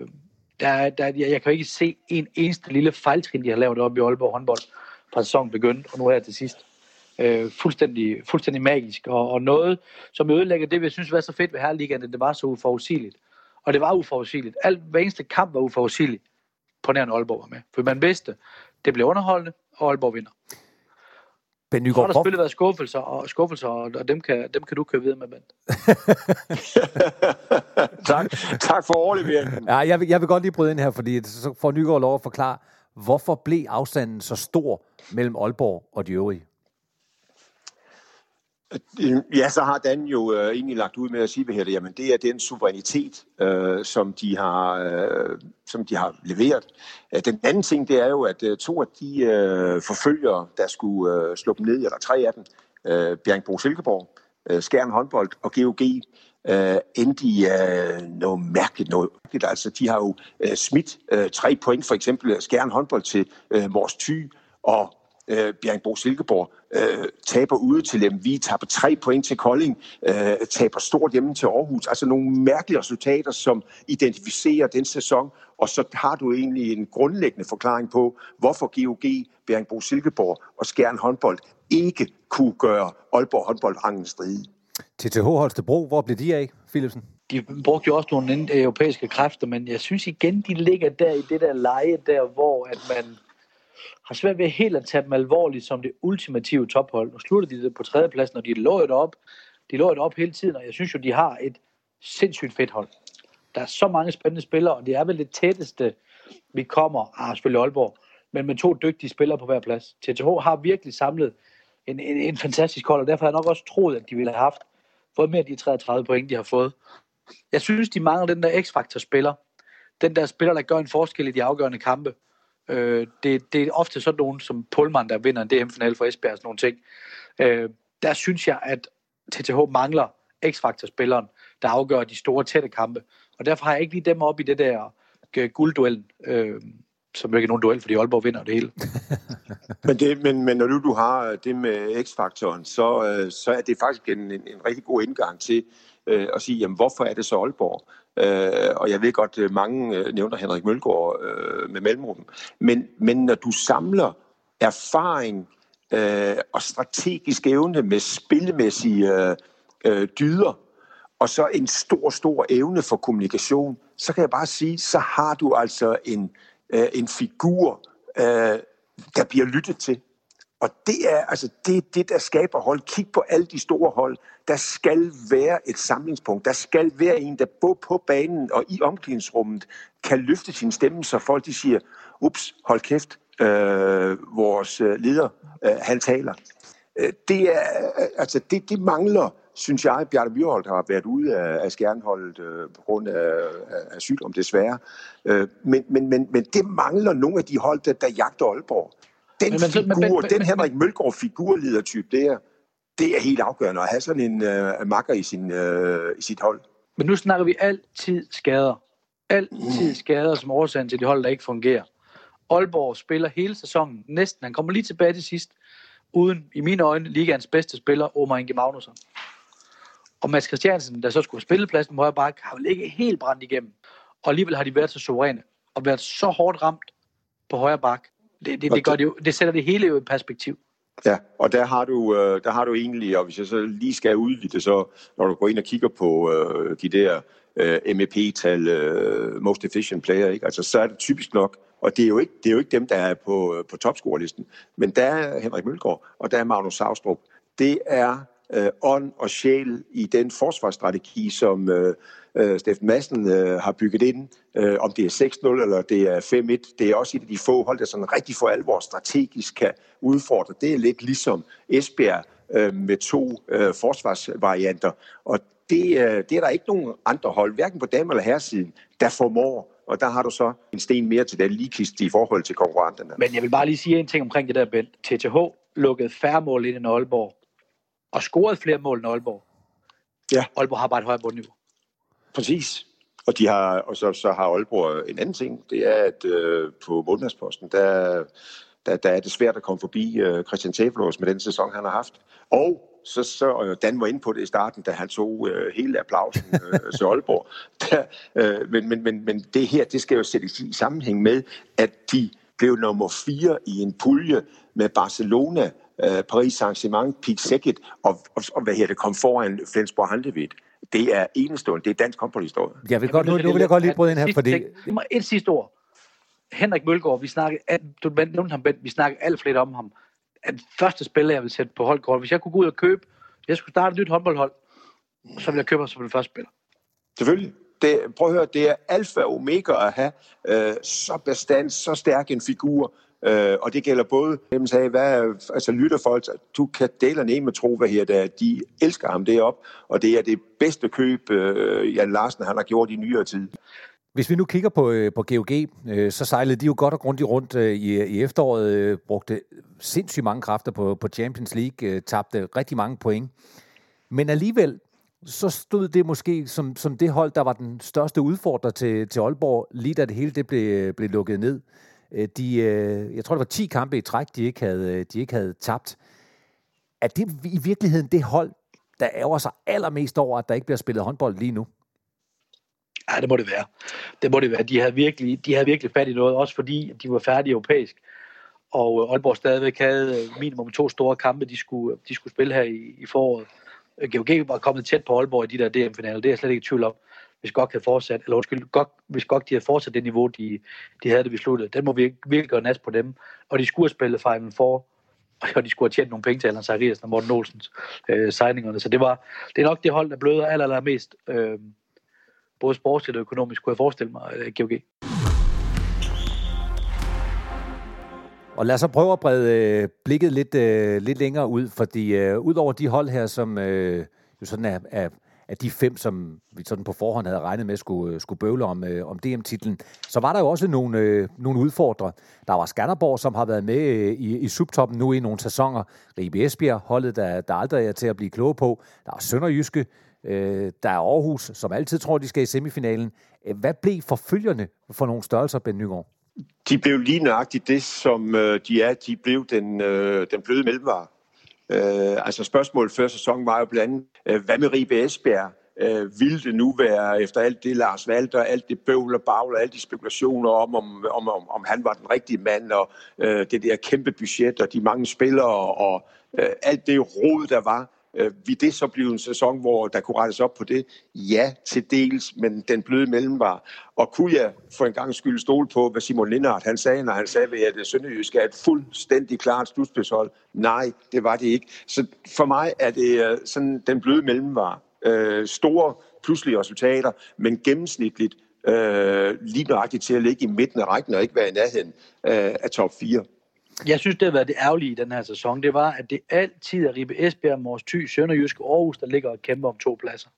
der, der, jeg, jeg kan ikke se en eneste lille fejltrin, de har lavet op i Aalborg håndbold fra sæsonen begyndte, og nu her til sidst. Øh, fuldstændig, fuldstændig magisk, og, og noget, som ødelægger det, jeg synes var så fedt ved herreligaen, at det var så uforudsigeligt. Og det var uforudsigeligt. Alt, hver eneste kamp var uforudsigeligt, på nær Aalborg var med. For man vidste, det blev underholdende, og Aalborg vinder. Ben Nygaard, så har der selvfølgelig været skuffelser, og, skuffelser, og dem kan, dem kan du køre videre med, Ben. (laughs) tak, tak for overleveringen. Ja, jeg vil, jeg vil godt lige bryde ind her, fordi så får Nygaard lov at forklare, hvorfor blev afstanden så stor mellem Aalborg og de øvrige? Øh, ja, så har Dan jo øh, egentlig lagt ud med at sige, hvad det, jamen det er den suverænitet, øh, som, de har, øh, som de har leveret. Øh, den anden ting, det er jo, at øh, to af de øh, forfølgere, der skulle øh, slå dem ned, eller tre af dem, øh, Bjergbro Silkeborg, øh, Skjern håndbold og GOG, øh, endte i øh, noget mærkeligt noget. Altså, de har jo øh, smidt øh, tre point, for eksempel øh, Skjern håndbold til øh, Mors Thy, og øh, Bjergbro Silkeborg øh, taber ude til dem. Vi taber tre point til Kolding, øh, taber stort hjemme til Aarhus. Altså nogle mærkelige resultater, som identificerer den sæson, og så har du egentlig en grundlæggende forklaring på, hvorfor GOG, Bjergbro Silkeborg og Skjern håndbold ikke kunne gøre Aalborg håndboldrangen stride. TTH Holstebro, hvor blev de af, Philipsen? De brugte jo også nogle europæiske kræfter, men jeg synes igen, de ligger der i det der leje der, hvor at man har svært ved helt at tage dem alvorligt som det ultimative tophold. Nu slutter de det på tredjepladsen, og de lå det op. De lå det op hele tiden, og jeg synes jo, de har et sindssygt fedt hold. Der er så mange spændende spillere, og det er vel det tætteste, vi kommer. Ah, selvfølgelig Aalborg, men med to dygtige spillere på hver plads. TTH har virkelig samlet en, en, en fantastisk hold, og derfor har jeg nok også troet, at de ville have haft fået mere af de 33 point, de har fået. Jeg synes, de mangler den der X-faktor-spiller. Den der spiller, der gør en forskel i de afgørende kampe. Øh, det, det er ofte sådan nogen som Pullman, der vinder en DM-finale for Esbjerg og sådan nogle ting. Øh, der synes jeg, at TTH mangler X-Factor-spilleren, der afgør de store tætte kampe. Og derfor har jeg ikke lige dem op i det der øh, guldduellen, øh, som ikke er nogen duel, fordi Aalborg vinder det hele. (laughs) men, det, men, men når du, du har det med X-faktoren, så, øh, så er det faktisk en, en, en rigtig god indgang til øh, at sige, jamen, hvorfor er det så Aalborg? Øh, og jeg ved godt, øh, mange øh, nævner Henrik Mølgaard øh, med mellemrum. Men, men når du samler erfaring øh, og strategisk evne med spillemæssige øh, øh, dyder, og så en stor, stor evne for kommunikation, så kan jeg bare sige, så har du altså en, øh, en figur, øh, der bliver lyttet til. Og det er altså det, det, der skaber hold. Kig på alle de store hold. Der skal være et samlingspunkt. Der skal være en, der både på banen og i omklædningsrummet kan løfte sin stemme, så folk de siger, ups, hold kæft, øh, vores øh, leder, øh, han taler. Øh, det, er, øh, altså, det, det mangler synes jeg, Bjarne Myrholdt har været ude af, af skærnholdet øh, på grund af, af, af sygdom, desværre. Øh, men, men, men, men det mangler nogle af de hold, der, der jagter Aalborg. Den men, figur, men, men, den Henrik Mølgaard figurledertype der, det er helt afgørende at have sådan en øh, makker i, sin, øh, i sit hold. Men nu snakker vi altid skader. Altid mm. skader som årsagen til de hold, der ikke fungerer. Aalborg spiller hele sæsonen, næsten. Han kommer lige tilbage til sidst, uden, i mine øjne, ligaens bedste spiller, Omar Inge Magnusson. Og Mads Christiansen, der så skulle spille pladsen på højre bak, har vel ikke helt brændt igennem. Og alligevel har de været så suveræne og været så hårdt ramt på højre bak. Det, det, det, gør det, jo, det sætter det hele jo i perspektiv. Ja, og der har du, øh, der har du egentlig, og hvis jeg så lige skal udvide det, så når du går ind og kigger på øh, de der øh, MEP-tal, øh, most efficient player, ikke? Altså, så er det typisk nok, og det er jo ikke, det er jo ikke dem, der er på, på topscorelisten, men der er Henrik Mølgaard, og der er Magnus Savstrup. Det er øh, ånd og sjæl i den forsvarsstrategi, som øh, øh, Steffen Madsen øh, har bygget ind. Øh, om det er 6-0 eller det er 5-1, det er også et af de få hold, der sådan rigtig for alvor strategisk kan udfordre. Det er lidt ligesom Esbjerg øh, med to øh, forsvarsvarianter. Og det, øh, det er der ikke nogen andre hold, hverken på dame- eller herresiden, der formår og der har du så en sten mere til den ligekiste i forhold til konkurrenterne. Men jeg vil bare lige sige en ting omkring det der, Bent. TTH lukkede færre mål ind i Aalborg og scoret flere mål end Aalborg. Ja. Aalborg har bare et højere bundniveau. Præcis. Og, de har, og så, så har Aalborg en anden ting, det er, at øh, på målmandsposten, der, der, der er det svært at komme forbi øh, Christian Tæflås med den sæson, han har haft. Og så, så Dan var inde på det i starten, da han tog øh, hele applausen øh, (laughs) til Aalborg. Der, øh, men, men, men, men det her, det skal jo sættes i sammenhæng med, at de blev nummer 4 i en pulje med Barcelona, øh, Paris Saint-Germain, Pete Saget og, og, og hvad her det, kom foran Flensborg Handevidt. Det er enestående. Det er dansk håndboldhistorie. Jeg vil godt, nu, nu vil jeg godt lige bryde ind her, fordi... Et sidste ord. Henrik Mølgaard, vi snakker, du nævnte ham, vi snakker alt flere om ham. At første spiller, jeg vil sætte på holdkort, hvis jeg kunne gå ud og købe, jeg skulle starte et nyt håndboldhold, så ville jeg købe ham som den første spiller. Selvfølgelig. Det, prøv at høre, det er alfa og omega at have øh, så bestand, så stærk en figur, Øh, og det gælder både dem, sagde, hvad, altså lytter folk, du kan dele ned med tro, hvad her, der, de elsker ham derop, og det er det bedste køb, øh, Jan Larsen han har gjort i nyere tid. Hvis vi nu kigger på, øh, på GOG, øh, så sejlede de jo godt og grundigt rundt øh, i, i efteråret, øh, brugte sindssygt mange kræfter på, på Champions League, øh, tabte rigtig mange point. Men alligevel, så stod det måske som, som det hold, der var den største udfordrer til, til Aalborg, lige da det hele det blev, blev lukket ned. Øh, de, øh, jeg tror, det var 10 kampe i træk, de ikke havde, øh, de ikke havde tabt. Er det i virkeligheden det hold, der ærger sig allermest over, at der ikke bliver spillet håndbold lige nu? Ja, det må det være. Det må det være. De havde virkelig, de havde virkelig fat i noget, også fordi de var færdige europæisk. Og Aalborg stadigvæk havde minimum to store kampe, de skulle, de skulle spille her i, i foråret. GOG var kommet tæt på Aalborg i de der DM-finaler, det er jeg slet ikke i tvivl om hvis godt havde fortsat, eller undskyld, godt, hvis godt de havde fortsat det niveau, de, de havde det, vi sluttede. Den må vi virkelig gøre nas på dem. Og de skulle have spillet Final Four, (laughs) og de skulle have tjent nogle penge til Allan Zachariasen og Morten Olsens øh, signingerne. Så det, var, det er nok det hold, der bløder aller, aller mest, øh, både sportsligt og økonomisk, kunne jeg forestille mig, øh, GOG. Og lad os så prøve at brede øh, blikket lidt, øh, lidt længere ud, fordi øh, ud over de hold her, som øh, jo sådan er, er af de fem, som vi sådan på forhånd havde regnet med skulle, øh, skulle bøvle om, øh, om DM-titlen, så var der jo også nogle, øh, nogle udfordrere. Der var Skanderborg, som har været med øh, i, i subtoppen nu i nogle sæsoner. Ribe Esbjerg, holdet, der, der aldrig er til at blive kloge på. Der er Sønderjyske, øh, der er Aarhus, som altid tror, de skal i semifinalen. Øh, hvad blev forfølgerne for nogle størrelser, Ben Nygaard? De blev lige nøjagtigt det, som øh, de er. De blev den, øh, den bløde mellemvare. Øh, altså spørgsmålet før sæsonen var jo blandt andet, øh, hvad med Ribe Esbjerg? Øh, ville det nu være, efter alt det Lars Valter, alt det bøvl og bagl og alle de spekulationer om, om, om, om, om han var den rigtige mand, og øh, det der kæmpe budget, og de mange spillere, og øh, alt det rod, der var, Øh, vil det så blive en sæson, hvor der kunne rettes op på det? Ja, til dels, men den bløde mellemvar. Og kunne jeg for en gang skyld stole på, hvad Simon Lindhardt han sagde, når han sagde, at det Sønderjysk er et fuldstændig klart slutspidshold? Nej, det var det ikke. Så for mig er det øh, sådan den bløde mellemvar. Øh, store pludselige resultater, men gennemsnitligt øh, lige nøjagtigt til at ligge i midten af rækken og ikke være i nærheden øh, af top 4. Jeg synes, det har været det ærgerlige i den her sæson. Det var, at det altid er Ribe Esbjerg, Mors Thy, Sønderjysk og Aarhus, der ligger og kæmper om to pladser.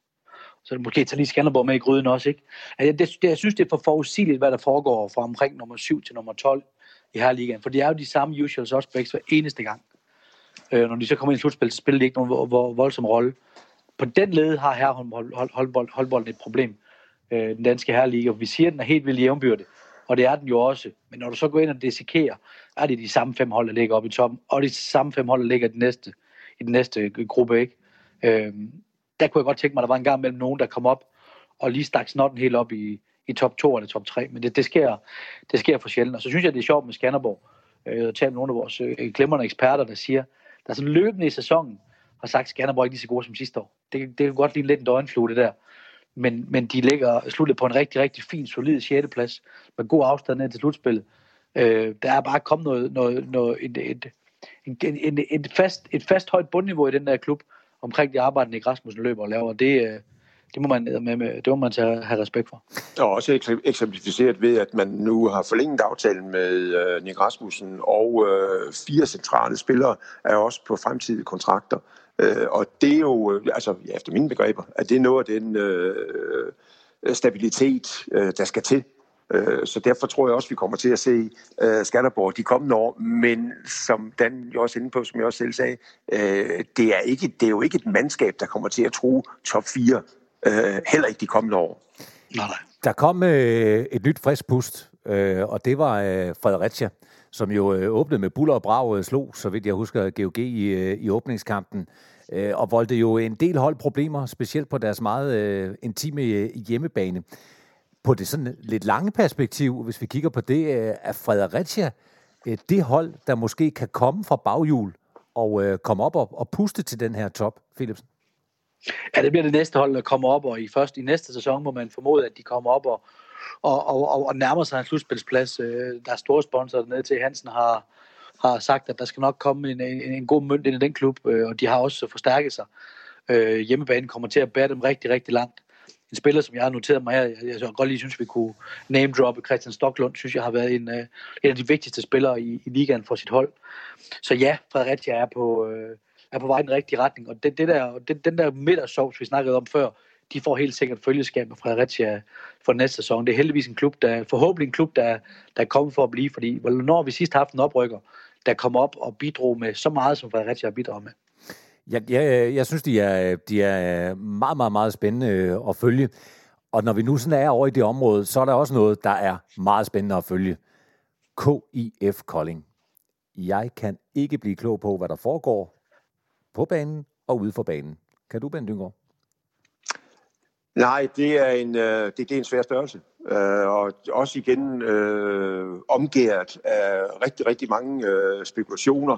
Så det måske tager lige Skanderborg med i gryden også, ikke? Altså, jeg, det, det, jeg synes, det er for forudsigeligt, hvad der foregår fra omkring nummer 7 til nummer 12 i her ligaen. For det er jo de samme usual suspects hver eneste gang. Øh, når de så kommer ind i slutspil, så spiller de ikke nogen voldsom rolle. På den led har her håndbolden et problem. Øh, den danske herreliga. Vi siger, at den er helt vildt jævnbyrdig og det er den jo også. Men når du så går ind og desikerer, er det de samme fem hold, der ligger oppe i toppen, og de samme fem hold, der ligger i den næste, i den næste øh, gruppe, ikke? Øhm, der kunne jeg godt tænke mig, at der var en gang mellem nogen, der kom op og lige stak snotten helt op i, i top 2 eller top 3, men det, det, sker, det sker for sjældent. Og så synes jeg, det er sjovt med Skanderborg. Øh, jeg har talt med nogle af vores øh, glemrende eksperter, der siger, der er sådan løbende i sæsonen, har sagt, at Skanderborg ikke lige så gode som sidste år. Det, det kan godt lide lidt en døgnflue, det der men, men de ligger sluttet på en rigtig, rigtig fin, solid 6. plads, med god afstand ned til slutspillet. Øh, der er bare kommet noget, noget, noget et, et, et, et, et, fast, et fast højt bundniveau i den der klub, omkring de arbejdende i Rasmussen løber og laver, det, øh, det må man med, med, det må man tage, have respekt for. Og også eksemplificeret ved, at man nu har forlænget aftalen med øh, Nick Rasmussen, og øh, fire centrale spillere er også på fremtidige kontrakter. Øh, og det er jo, øh, altså ja, efter mine begreber, at det er noget af den øh, stabilitet, øh, der skal til. Øh, så derfor tror jeg også, vi kommer til at se øh, Skanderborg de kommende år. Men som Dan jo også inde på, som jeg også selv sagde, øh, det, er ikke, det er jo ikke et mandskab, der kommer til at tro top 4, øh, heller ikke de kommende år. Nej, nej. Der kom øh, et nyt frisk pust, øh, og det var øh, Fredericia som jo øh, åbnede med buller og brag øh, slog, så vidt jeg husker, GOG i, øh, i åbningskampen, øh, og voldte jo en del hold problemer, specielt på deres meget øh, intime øh, hjemmebane. På det sådan lidt lange perspektiv, hvis vi kigger på det, øh, er Fredericia øh, det hold, der måske kan komme fra baghjul og øh, komme op og, og puste til den her top, Philipsen? Ja, det bliver det næste hold, der kommer op, og i først i næste sæson må man formode, at de kommer op og, og, og, og nærmer sig en slutspilsplads. Øh, der er store sponsorer ned til. Hansen har, har sagt, at der skal nok komme en, en, en god mønt ind i den klub, øh, og de har også forstærket sig. Øh, hjemmebanen kommer til at bære dem rigtig, rigtig langt. En spiller, som jeg har noteret mig her, jeg, jeg, jeg godt lige synes, vi kunne name droppe Christian Stocklund, synes jeg har været en, øh, en af de vigtigste spillere i, i ligaen for sit hold. Så ja, Fredericia er på, øh, er på vej i den rigtige retning, og det, det der, det, den der midtersovs, vi snakkede om før, de får helt sikkert følgeskab med Fredericia for næste sæson. Det er heldigvis en klub, der forhåbentlig en klub, der, der er kommet for at blive, fordi når vi sidst har haft en oprykker, der kom op og bidrog med så meget, som Fredericia har bidraget med. Jeg, jeg, jeg synes, de er, de er meget, meget, meget spændende øh, at følge. Og når vi nu sådan er over i det område, så er der også noget, der er meget spændende at følge. KIF Kolding. Jeg kan ikke blive klog på, hvad der foregår på banen og ude for banen. Kan du, Ben Dyngård? Nej, det er en, øh, det, det er en svær størrelse. Øh, og også igen øh, omgæret af rigtig, rigtig mange øh, spekulationer.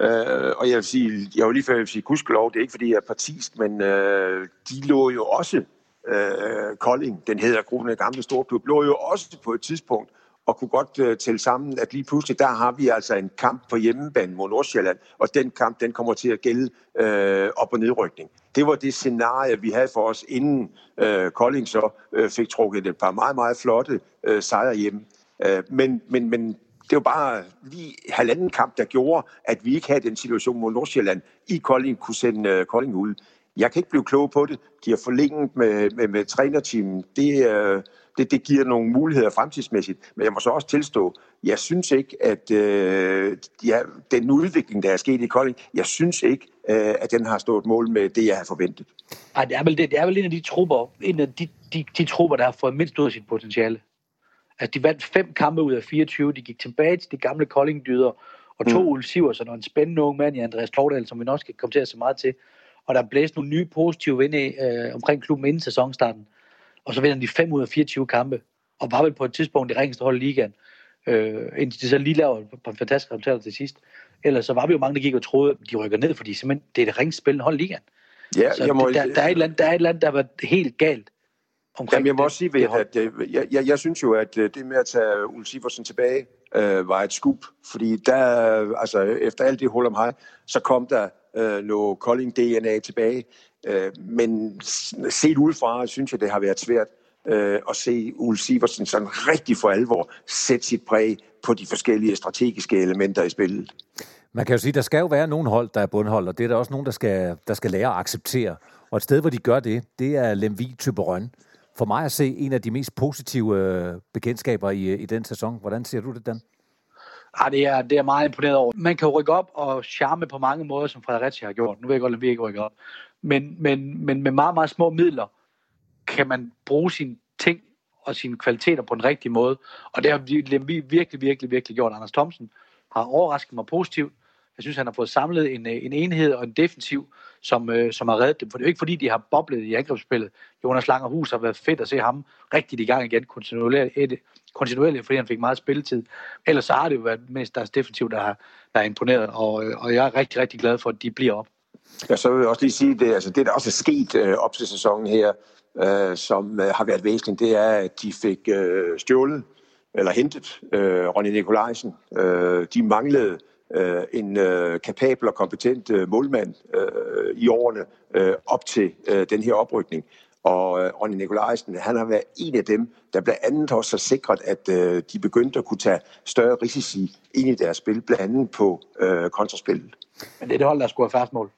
Øh, og jeg vil sige, jeg vil lige før jeg vil sige, gudskelov, det er ikke fordi jeg er partisk, men øh, de lå jo også, øh, Kolding, den hedder Gruppen Gamle Storklub, lå jo også på et tidspunkt og kunne godt øh, tælle sammen, at lige pludselig, der har vi altså en kamp på hjemmebane mod Nordsjælland, og den kamp, den kommer til at gælde øh, op- og nedrykning. Det var det scenarie, vi havde for os, inden øh, Kolding så øh, fik trukket et par meget, meget flotte øh, sejre hjem. Øh, men, men, men det var bare lige halvanden kamp, der gjorde, at vi ikke havde den situation mod Nordsjælland i Kolding kunne sende øh, Kolding ud. Jeg kan ikke blive klog på det. De har forlænget med, med, med trænerteamet. Det, øh, det, det giver nogle muligheder fremtidsmæssigt. Men jeg må så også tilstå, jeg synes ikke, at øh, ja, den udvikling, der er sket i Kolding, jeg synes ikke, øh, at den har stået mål med det, jeg har forventet. Nej, det er vel, det, det er vel en af de trupper, en af de, de, de trupper, der har fået mindst ud af sit potentiale. Altså, de vandt fem kampe ud af 24, de gik tilbage til de gamle Kolding-dyder, og to mm. Ulf Siversen og en spændende ung mand i Andreas Tordal, som vi nok skal komme til at se meget til. Og der blæst nogle nye positive vinde øh, omkring klubben inden sæsonstarten. Og så vinder de 5 ud af 24 kampe, og var vel på et tidspunkt det ringeste hold i ligaen, øh, indtil de så lige laver på en fantastisk resultat til sidst. Ellers så var vi jo mange, der gik og troede, at de rykker ned, fordi simpelthen, det er det ringeste spillende hold i ligaen. Ja, så jeg må... der, der, er et eller andet, der er et eller andet, der har været helt galt omkring Jamen, jeg må også sige, at, at øh, jeg, jeg, jeg synes jo, at øh, det med at tage Ulf Siversen tilbage øh, var et skub, fordi der, altså, efter alt det hul om hej, så kom der øh, noget Kolding DNA tilbage, øh, men set udefra, synes jeg, det har været svært øh, at se Ulf Siversen sådan rigtig for alvor sætte sit præg på de forskellige strategiske elementer i spillet. Man kan jo sige, at der skal jo være nogle hold, der er bundhold, og det er der også nogen, der skal, der skal lære at acceptere. Og et sted, hvor de gør det, det er Lemvi Typerøn for mig at se en af de mest positive øh, bekendtskaber i, i den sæson. Hvordan ser du det, Dan? Ja, det er, det er meget imponeret over. Man kan rykke op og charme på mange måder, som Fredericia har gjort. Nu ved jeg godt, at vi ikke rykker op. Men, men, men med meget, meget små midler kan man bruge sine ting og sine kvaliteter på den rigtige måde. Og det har vi virkelig, virkelig, virkelig gjort. Anders Thomsen har overrasket mig positivt. Jeg synes, han har fået samlet en, øh, en enhed og en defensiv, som, øh, som har reddet dem. For det er jo ikke fordi, de har boblet i angrebsspillet. Jonas Langerhus har været fedt at se ham rigtig i gang igen kontinuerligt, kontinuerligt fordi han fik meget spilletid. Ellers så har det jo været mest deres defensiv, der har, der er imponeret, og, øh, og jeg er rigtig, rigtig glad for, at de bliver op. Ja, så vil jeg også lige sige, det, altså det der også er sket øh, op til sæsonen her, øh, som øh, har været væsentligt, det er, at de fik øh, stjålet eller hentet øh, Ronny Nikolajsen. Øh, de manglede øh, en øh, kapabel og kompetent øh, målmand øh, i årene øh, op til øh, den her oprykning. Og øh, Ronny Nikolajsen, han har været en af dem, der blandt andet også har sikret, at øh, de begyndte at kunne tage større risici ind i deres spil, blandt andet på øh, kontraspillet. Men det er det hold, der skulle have mål.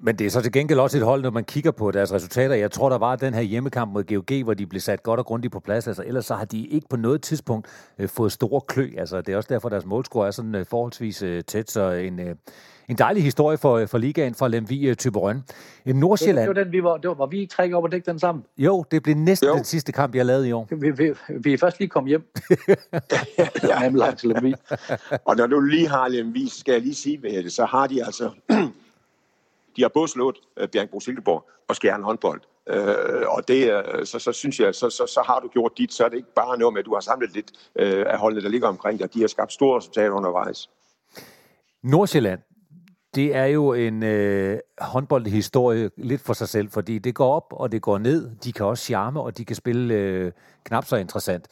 Men det er så til gengæld også et hold, når man kigger på deres resultater. Jeg tror, der var den her hjemmekamp mod GOG, hvor de blev sat godt og grundigt på plads. Altså, ellers så har de ikke på noget tidspunkt øh, fået store klø. Altså, det er også derfor, deres målscore er sådan øh, forholdsvis øh, tæt. Så en, øh, en dejlig historie for, øh, for ligaen fra Lemvi øh, Typerøn. Nordsjælland... Det, det var den, vi var, det var, var vi tre op og dække den sammen? Jo, det blev næsten jo. den sidste kamp, jeg lavede i år. Vi, vi, vi er først lige kommet hjem. (laughs) ja, Lemvi. og når du lige har Lemvi, skal jeg lige sige, hvad det, så har de altså (clears throat) de har både slået øh, Bjergbro Silkeborg og Skjern håndbold. Øh, og det, øh, så, så synes jeg, så, så, så har du gjort dit, så er det ikke bare noget med, at du har samlet lidt øh, af holdene, der ligger omkring dig. De har skabt store resultater undervejs. Nordsjælland, det er jo en øh, håndboldhistorie lidt for sig selv, fordi det går op, og det går ned. De kan også charme, og de kan spille øh, knap så interessant.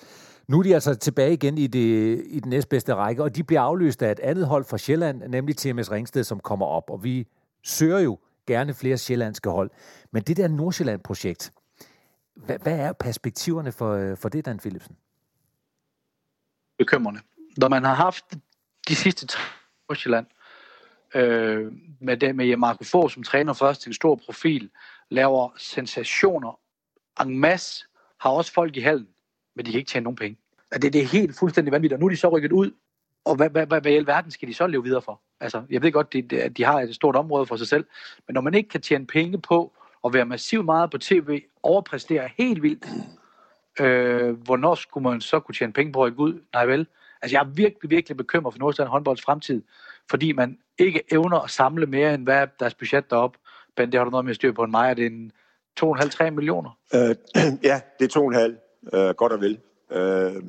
Nu er de altså tilbage igen i, det, i den næstbedste række, og de bliver afløst af et andet hold fra Sjælland, nemlig TMS Ringsted, som kommer op. Og vi søger jo gerne flere sjællandske hold. Men det der Nordsjælland-projekt, hvad, hvad er perspektiverne for, øh, for det, Dan Philipsen? Bekymrende. Når man har haft de sidste tre Nordsjælland, øh, med, det, med Marco Fogh som træner først til en stor profil, laver sensationer en masse, har også folk i halen, men de kan ikke tjene nogen penge. Altså, det, det er helt fuldstændig vanvittigt, og nu er de så rykket ud, og hvad, hvad, hvad, hvad i alverden skal de så leve videre for? Altså, jeg ved godt, at de, de har et stort område for sig selv, men når man ikke kan tjene penge på at være massivt meget på tv, overpræstere helt vildt, øh, hvornår skulle man så kunne tjene penge på at rykke ud? Nej vel. Altså, jeg er virkelig, virkelig bekymret for Nordsjælland håndbolds fremtid, fordi man ikke evner at samle mere, end hvad deres budget deroppe. Men det har du noget mere at på en mig, er det en 2,5-3 millioner? Øh, (clears throat) ja, det er 2,5, øh, godt og vel. Øh,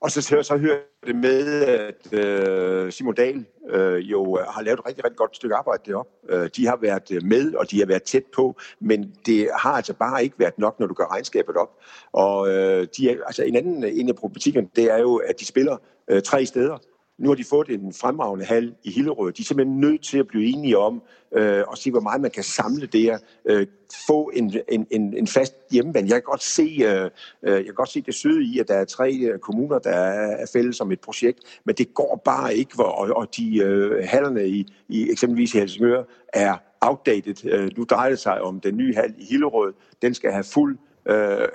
og så, så, så hører det med, at øh, Simon Dahl øh, jo har lavet et rigtig, rigtig godt stykke arbejde deroppe. Øh, de har været øh, med, og de har været tæt på, men det har altså bare ikke været nok, når du gør regnskabet op. Og øh, de er, altså en anden en af problematikken, det er jo, at de spiller øh, tre steder. Nu har de fået en fremragende hal i Hillerød. De er simpelthen nødt til at blive enige om øh, og se, hvor meget man kan samle der. Øh, få en, en, en, en fast hjemmebane. Jeg kan godt se, øh, øh jeg kan godt se det søde i, at der er tre øh, kommuner, der er fælles om et projekt, men det går bare ikke, hvor, og, og de øh, hallerne i, i eksempelvis i Helsingør er outdated. Øh, nu drejer det sig om den nye hal i Hillerød. Den skal have fuld Øh, øh,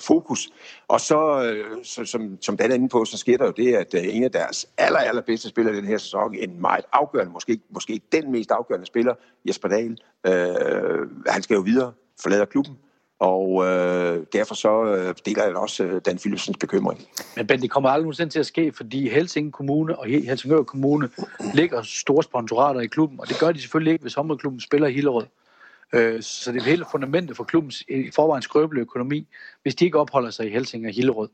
fokus. Og så, øh, så som, som Dan er inde på, så sker der jo det, at øh, en af deres aller, allerbedste spillere den her sæson, en meget afgørende, måske, måske den mest afgørende spiller, Jesper Dahl, øh, han skal jo videre, forlader klubben, og øh, derfor så øh, deler jeg også øh, Dan Philipsens bekymring. Men Ben, det kommer aldrig nogensinde til at ske, fordi Helsing Kommune og Helsingør Kommune ligger store sponsorater i klubben, og det gør de selvfølgelig ikke, hvis håndboldklubben spiller i Hillerød. Øh, så det er hele fundamentet for klubbens i forvejen skrøbelige økonomi, hvis de ikke opholder sig i Helsing og Hillerød.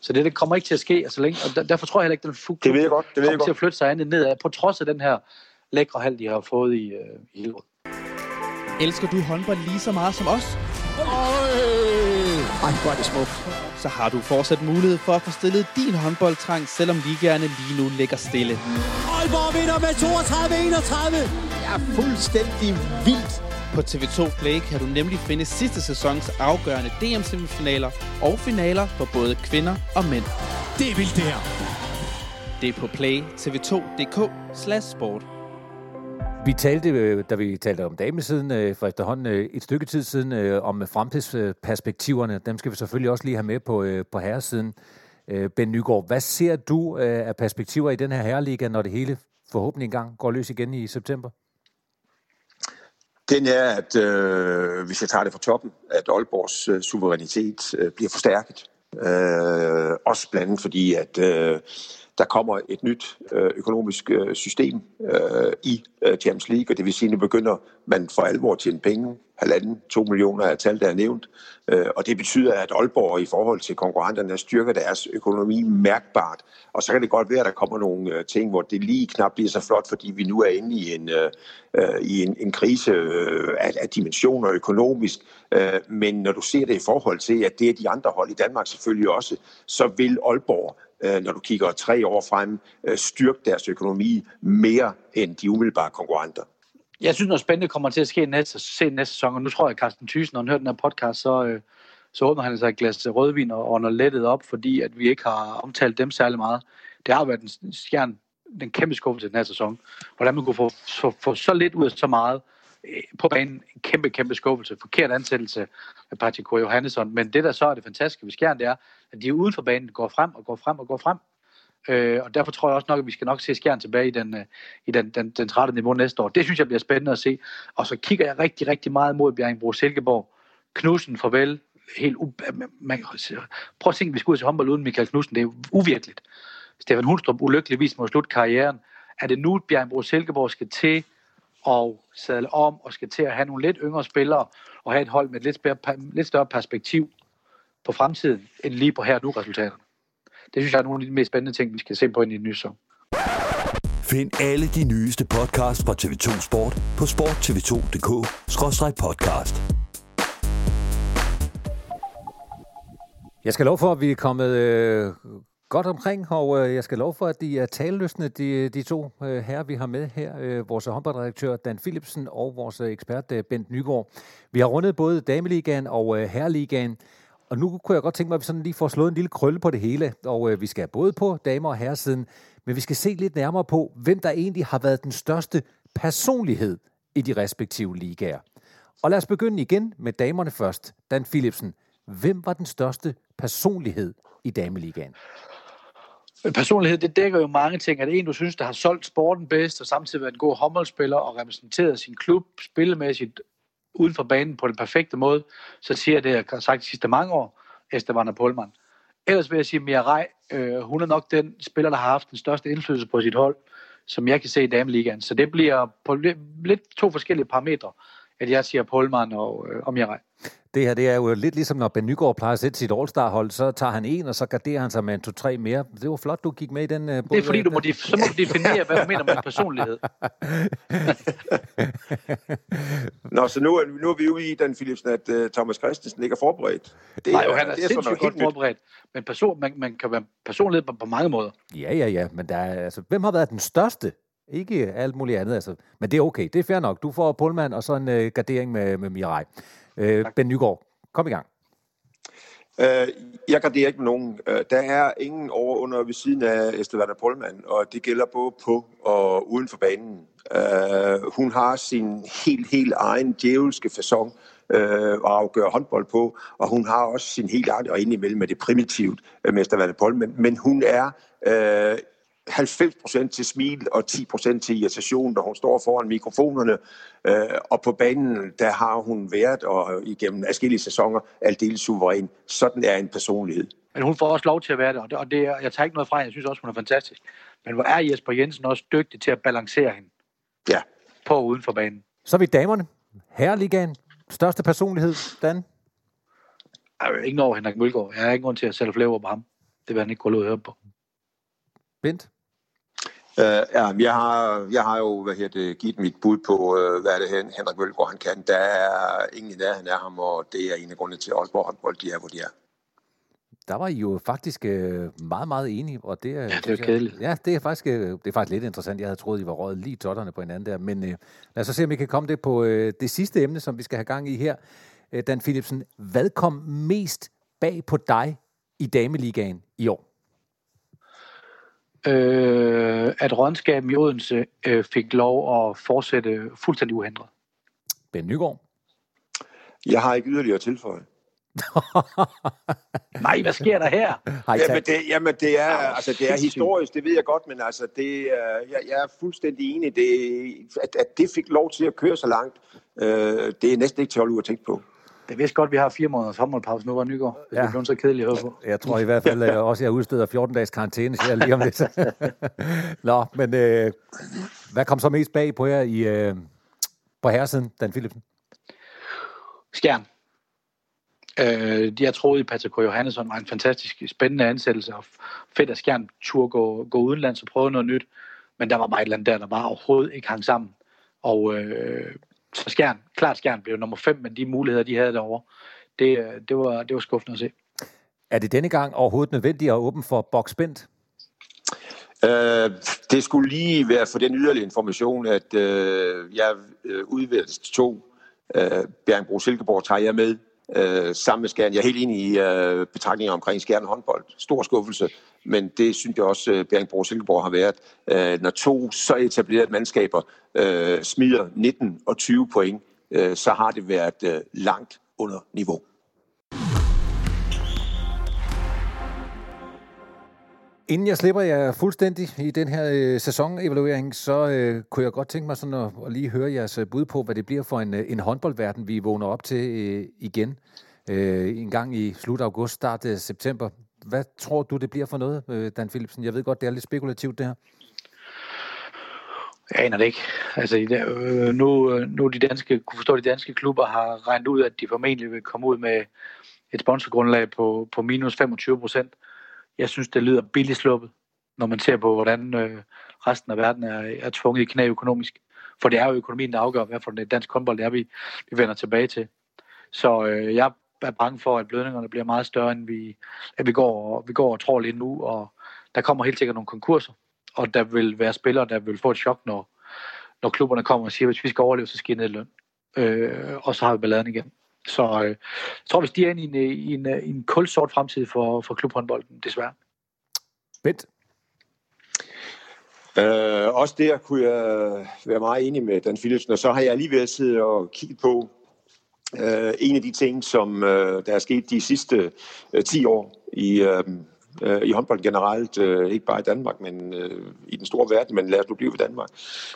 Så det, det kommer ikke til at ske, altså længe, og der, derfor tror jeg heller ikke, at den det ved jeg godt, det ved jeg kommer til at flytte sig andet nedad, på trods af den her lækre hal, de har fået i, uh, i Hillerød. Elsker du håndbold lige så meget som os? Ej, hvor er det smukt. Så har du fortsat mulighed for at få stillet din håndboldtrang, selvom ligaerne lige nu ligger stille. Aalborg vinder med 32-31. Det er fuldstændig vildt. På TV2 Play kan du nemlig finde sidste sæsons afgørende DM-semifinaler og finaler for både kvinder og mænd. Det er vildt det her. Det er på play tv2.dk sport. Vi talte, øh, da vi talte om damesiden øh, for efterhånden øh, et stykke tid siden, om fremtidsperspektiverne. Dem skal vi selvfølgelig også lige have med på, på herresiden. Ben Nygaard, hvad ser du af perspektiver i den her herreliga, når det hele forhåbentlig engang går løs igen i september? Den er, at øh, hvis jeg tager det fra toppen, at Aalborgs øh, suverænitet øh, bliver forstærket. Øh, også blandt andet fordi, at øh, der kommer et nyt øh, økonomisk øh, system øh, i Champions League, og det vil sige, at nu begynder man for alvor at tjene penge. Halvanden, to millioner er tal, der er nævnt. Og det betyder, at Aalborg i forhold til konkurrenterne styrker deres økonomi mærkbart. Og så kan det godt være, at der kommer nogle ting, hvor det lige knap bliver så flot, fordi vi nu er inde i en, i en, en krise af, af dimensioner økonomisk. Men når du ser det i forhold til, at det er de andre hold i Danmark selvfølgelig også, så vil Aalborg Øh, når du kigger tre år frem, øh, styrke deres økonomi mere end de umiddelbare konkurrenter. Jeg synes, noget spændende kommer til at ske næste, se næste sæson, og nu tror jeg, at Carsten Thyssen, når han hører den her podcast, så, øh, så åbner han sig et glas rødvin og ånder lettet op, fordi at vi ikke har omtalt dem særlig meget. Det har været den skjern, den kæmpe skuffe til den her sæson. Hvordan man kunne få, få, få så lidt ud af så meget øh, på banen. En kæmpe, kæmpe skuffelse. Forkert ansættelse af Patrick Johannesson. Men det, der så er det fantastiske ved Skjern, det er, at de uden for banen går frem og går frem og går frem. Øh, og derfor tror jeg også nok, at vi skal nok se Skjern tilbage i den, øh, i den, den, den 13. niveau næste år. Det synes jeg bliver spændende at se. Og så kigger jeg rigtig, rigtig meget mod Bjerringbro Silkeborg. Knudsen, farvel. Helt u- man, prøv at tænke, at vi skulle ud til håndbold uden Michael Knudsen. Det er uvirkeligt. Stefan Hundstrup ulykkeligvis må slutte karrieren. Er det nu, Bjerringbro Silkeborg skal til og sadle om og skal til at have nogle lidt yngre spillere og have et hold med et lidt, spære, lidt større perspektiv på fremtiden, end lige på her nu resultaterne. Det synes jeg er nogle af de mest spændende ting, vi skal se på ind i den nye sæson. Find alle de nyeste podcasts fra TV2 Sport på sporttv2.dk-podcast. Jeg skal lov for, at vi er kommet øh, godt omkring, og øh, jeg skal lov for, at de er taleløsende, de, de to øh, herrer, vi har med her. Øh, vores håndboldredaktør Dan Philipsen og vores ekspert øh, Bent Nygaard. Vi har rundet både Dameligaen og øh, Herreligaen, og nu kunne jeg godt tænke mig, at vi sådan lige får slået en lille krølle på det hele. Og øh, vi skal både på damer- og herresiden, men vi skal se lidt nærmere på, hvem der egentlig har været den største personlighed i de respektive ligaer. Og lad os begynde igen med damerne først. Dan Philipsen, hvem var den største personlighed i Dameligaen? Personlighed, det dækker jo mange ting. Er det en, du synes, der har solgt sporten bedst, og samtidig været en god håndboldspiller og repræsenteret sin klub spillemæssigt uden for banen på den perfekte måde, så siger jeg det, jeg har sagt de sidste mange år, Esteban Polman. Ellers vil jeg sige, Mia Rej, øh, hun er nok den spiller, der har haft den største indflydelse på sit hold, som jeg kan se i Dameligaen. Så det bliver på lidt to forskellige parametre, at jeg siger Polman og, øh, og Mia Rej. Det her det er jo lidt ligesom, når Ben Nygaard plejer at sætte sit All-Star-hold, så tager han en, og så garderer han sig med en to-tre mere. Det var flot, du gik med i den. Uh, det er fordi, du må, så må du definere, hvad du mener med personlighed. Nå, så nu er, nu er vi jo i den, Philipsen, at uh, Thomas Christensen ikke er forberedt. Det Nej, jo, han er, det er sindssygt godt forberedt. Men person, man, man kan være personlighed på, på mange måder. Ja, ja, ja. Men der er, altså, hvem har været den største ikke alt muligt andet, altså. Men det er okay. Det er fair nok. Du får Pullman og så en uh, gardering med, med Mirai. Uh, ben Nygaard, kom i gang. Øh, jeg garderer ikke med nogen. Øh, der er ingen over under ved siden af Estevana Polman, og det gælder både på og uden for banen. Uh, hun har sin helt, helt egen djævelske fasong uh, at afgøre håndbold på, og hun har også sin helt egen, og indimellem med det primitivt med Estevana Polman, men hun er uh, 90% til smil og 10% til irritation, når hun står foran mikrofonerne. Øh, og på banen, der har hun været, og igennem forskellige sæsoner, aldeles suveræn. Sådan er en personlighed. Men hun får også lov til at være det, og det, er, jeg tager ikke noget fra Jeg synes også, hun er fantastisk. Men hvor er Jesper Jensen også dygtig til at balancere hende Ja. på og uden for banen. Så er vi damerne. Herreligaen. Største personlighed, Dan? Jeg er ikke over Henrik Mølgaard. Jeg har ikke grund til at sætte flere over på ham. Det vil han ikke ud og høre på. Bent? Uh, ja, jeg har, jeg har jo hvad her det, givet mit bud på, uh, hvad er det Hen- Henrik Mølgaard han kan. Der er ingen i nærheden af ham, og det er en af grundene til, at Aalborg håndbold, de er, hvor de er. Der var I jo faktisk øh, meget, meget enige, og det er... Ja, det er kedeligt. Ja, det er, faktisk, det er faktisk lidt interessant. Jeg havde troet, I var røget lige totterne på hinanden der. Men øh, lad os så se, om vi kan komme det på øh, det sidste emne, som vi skal have gang i her. Øh, Dan Philipsen, hvad kom mest bag på dig i Dameligaen i år? Øh, at rådskaben i Odense øh, fik lov at fortsætte fuldstændig uhindret. Ben Nygaard? Jeg har ikke yderligere tilføje. (laughs) Nej, hvad sker der her? Jamen det, jamen, det er, altså, det er historisk, det ved jeg godt, men altså, det, jeg, jeg er fuldstændig enig, det, at, at det fik lov til at køre så langt, øh, det er næsten ikke til at tænke på. Det vidste godt, at vi har fire måneders håndboldpause nu, var Nygaard. Det Ja. er blevet så kedeligt at høre på. Jeg tror i hvert fald øh, også, jeg udsteder 14 dages karantæne her lige om lidt. (laughs) Nå, men øh, hvad kom så mest bag på jer i, øh, på herresiden, Dan Philipsen? Skjern. Øh, jeg troede, at Patrick K. Johannesson var en fantastisk spændende ansættelse, og fedt, at Skjern turde gå, gå udenlands og prøve noget nyt. Men der var bare et eller andet der, der bare overhovedet ikke hang sammen. Og øh, så Skjern, klart Skjern blev nummer 5, men de muligheder, de havde derovre, det, det, var, det var skuffende at se. Er det denne gang overhovedet nødvendigt at åbne for boksbændt? Øh, det skulle lige være for den yderligere information, at øh, jeg øh, udvalgte to. Øh, Bjergbro Silkeborg tager jeg med øh, sammen med Skjern. Jeg er helt enig i øh, betragtninger omkring Skjern håndbold. Stor skuffelse, men det synes jeg også, øh, Bjergbro Silkeborg har været. Øh, når to så etablerede mandskaber øh, smider 19 og 20 point, øh, så har det været øh, langt under niveau. Inden jeg slipper jer fuldstændig i den her øh, sæsonevaluering, så øh, kunne jeg godt tænke mig sådan at, at lige høre jeres øh, bud på, hvad det bliver for en, øh, en håndboldverden, vi vågner op til øh, igen øh, en gang i slut august, start øh, september. Hvad tror du, det bliver for noget, øh, Dan Philipsen? Jeg ved godt, det er lidt spekulativt det her. Jeg aner det ikke. Altså, øh, nu, nu de danske, kunne forstå, at de danske klubber har regnet ud, at de formentlig vil komme ud med et sponsorgrundlag på, på minus 25 procent. Jeg synes, det lyder billigt sluppet, når man ser på, hvordan øh, resten af verden er, er tvunget i knæ økonomisk. For det er jo økonomien, der afgør, hvad for den dansk håndbold det er, vi, vi vender tilbage til. Så øh, jeg er bange for, at blødningerne bliver meget større, end vi, at vi, går, vi går og tror lidt nu. Og der kommer helt sikkert nogle konkurser, og der vil være spillere, der vil få et chok, når, når klubberne kommer og siger, at hvis vi skal overleve, så skal I ned i løn. Øh, og så har vi balladen igen. Så øh, jeg tror, vi stiger ind i en, i en, i en kulsort fremtid for, for klubhåndbolden, desværre. Bent? Øh, også der kunne jeg være meget enig med Dan Philipsen, og så har jeg alligevel siddet og kigget på øh, en af de ting, som øh, der er sket de sidste øh, 10 år i, øh, øh, i håndbold generelt, øh, ikke bare i Danmark, men øh, i den store verden, men lad os nu blive i Danmark,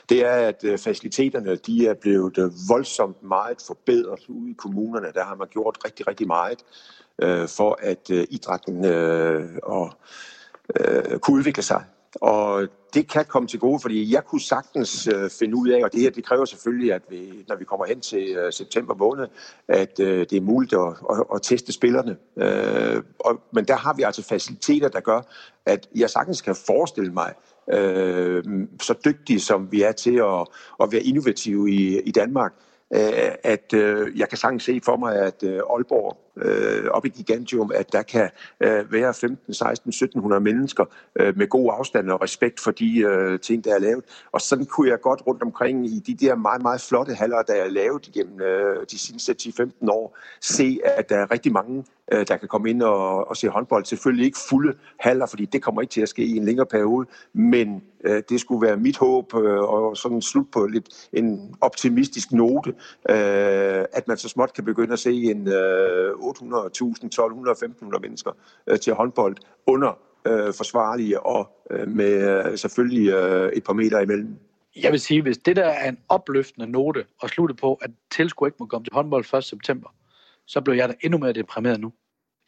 det er, at øh, faciliteterne de er blevet øh, voldsomt meget forbedret ude i kommunerne. Der har man gjort rigtig, rigtig meget øh, for, at øh, idrætten øh, og, øh, kunne udvikle sig. Og det kan komme til gode, fordi jeg kunne sagtens øh, finde ud af, og det her det kræver selvfølgelig, at vi, når vi kommer hen til øh, september måned, at øh, det er muligt at, at, at teste spillerne. Øh, og, men der har vi altså faciliteter, der gør, at jeg sagtens kan forestille mig, øh, så dygtige som vi er til at, at være innovative i, i Danmark, øh, at øh, jeg kan sagtens se for mig, at øh, Aalborg øh, op i Gigantium, at der kan øh, være 15, 16, 1700 mennesker øh, med god afstand og respekt for de øh, ting, der er lavet. Og sådan kunne jeg godt rundt omkring i de der meget, meget flotte haller, der er lavet igennem øh, de sidste 10-15 år, se, at der er rigtig mange, øh, der kan komme ind og, og se håndbold. Selvfølgelig ikke fulde haller, fordi det kommer ikke til at ske i en længere periode, men øh, det skulle være mit håb, øh, og sådan slut på lidt en optimistisk note, øh, at man så småt kan begynde at se en øh, 800.000, 1200, 1500 mennesker øh, til håndbold under øh, forsvarlige og øh, med øh, selvfølgelig øh, et par meter imellem. Jeg vil sige, hvis det der er en opløftende note at slutte på, at tilskuer ikke må komme til håndbold 1. september, så blev jeg da endnu mere deprimeret nu.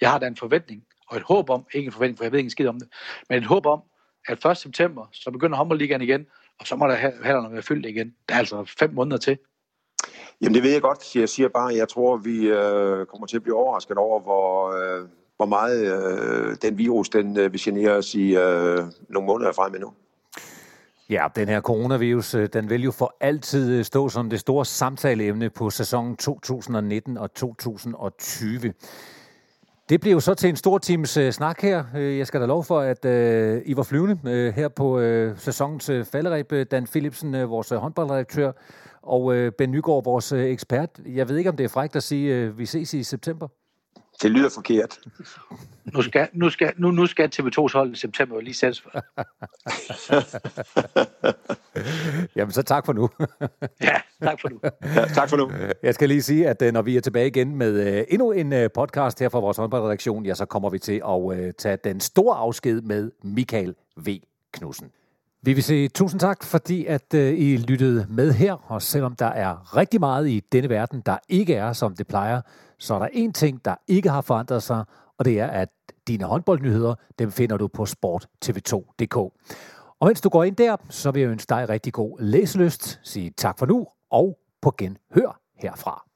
Jeg har da en forventning, og et håb om, ikke en forventning, for jeg ved ikke skid om det, men et håb om, at 1. september, så begynder håndboldligaen igen, og så må der hallerne være fyldt igen. Der er altså fem måneder til. Jamen det ved jeg godt. Jeg siger bare, at jeg tror, at vi øh, kommer til at blive overrasket over, hvor, øh, hvor meget øh, den virus den øh, vil genere os i øh, nogle måneder frem endnu. Ja, den her coronavirus, øh, den vil jo for altid øh, stå som det store samtaleemne på sæsonen 2019 og 2020. Det blev jo så til en stor times øh, snak her. Jeg skal da lov for, at I var flyvende her på uh, sæsonens uh, falderæb. Dan Philipsen, vores håndboldredaktør, og Ben Nygaard, vores ekspert. Jeg ved ikke, om det er frækt at sige, uh, vi ses i september. Det lyder forkert. Nu skal, nu skal, nu, nu skal TV2's hold i september lige sættes. (laughs) Jamen, så tak for nu. (laughs) ja, tak for nu. Ja, tak for nu. Jeg skal lige sige, at øh, når vi er tilbage igen med øh, endnu en øh, podcast her fra vores håndboldredaktion, ja, så kommer vi til at tage den store afsked med Michael V. Knudsen. Vi vil sige tusind tak, fordi at I lyttede med her, og selvom der er rigtig meget i denne verden, der ikke er, som det plejer, så er der en ting, der ikke har forandret sig, og det er, at dine håndboldnyheder, dem finder du på sporttv2.dk. Og mens du går ind der, så vil jeg ønske dig rigtig god læselyst, sige tak for nu, og på genhør herfra.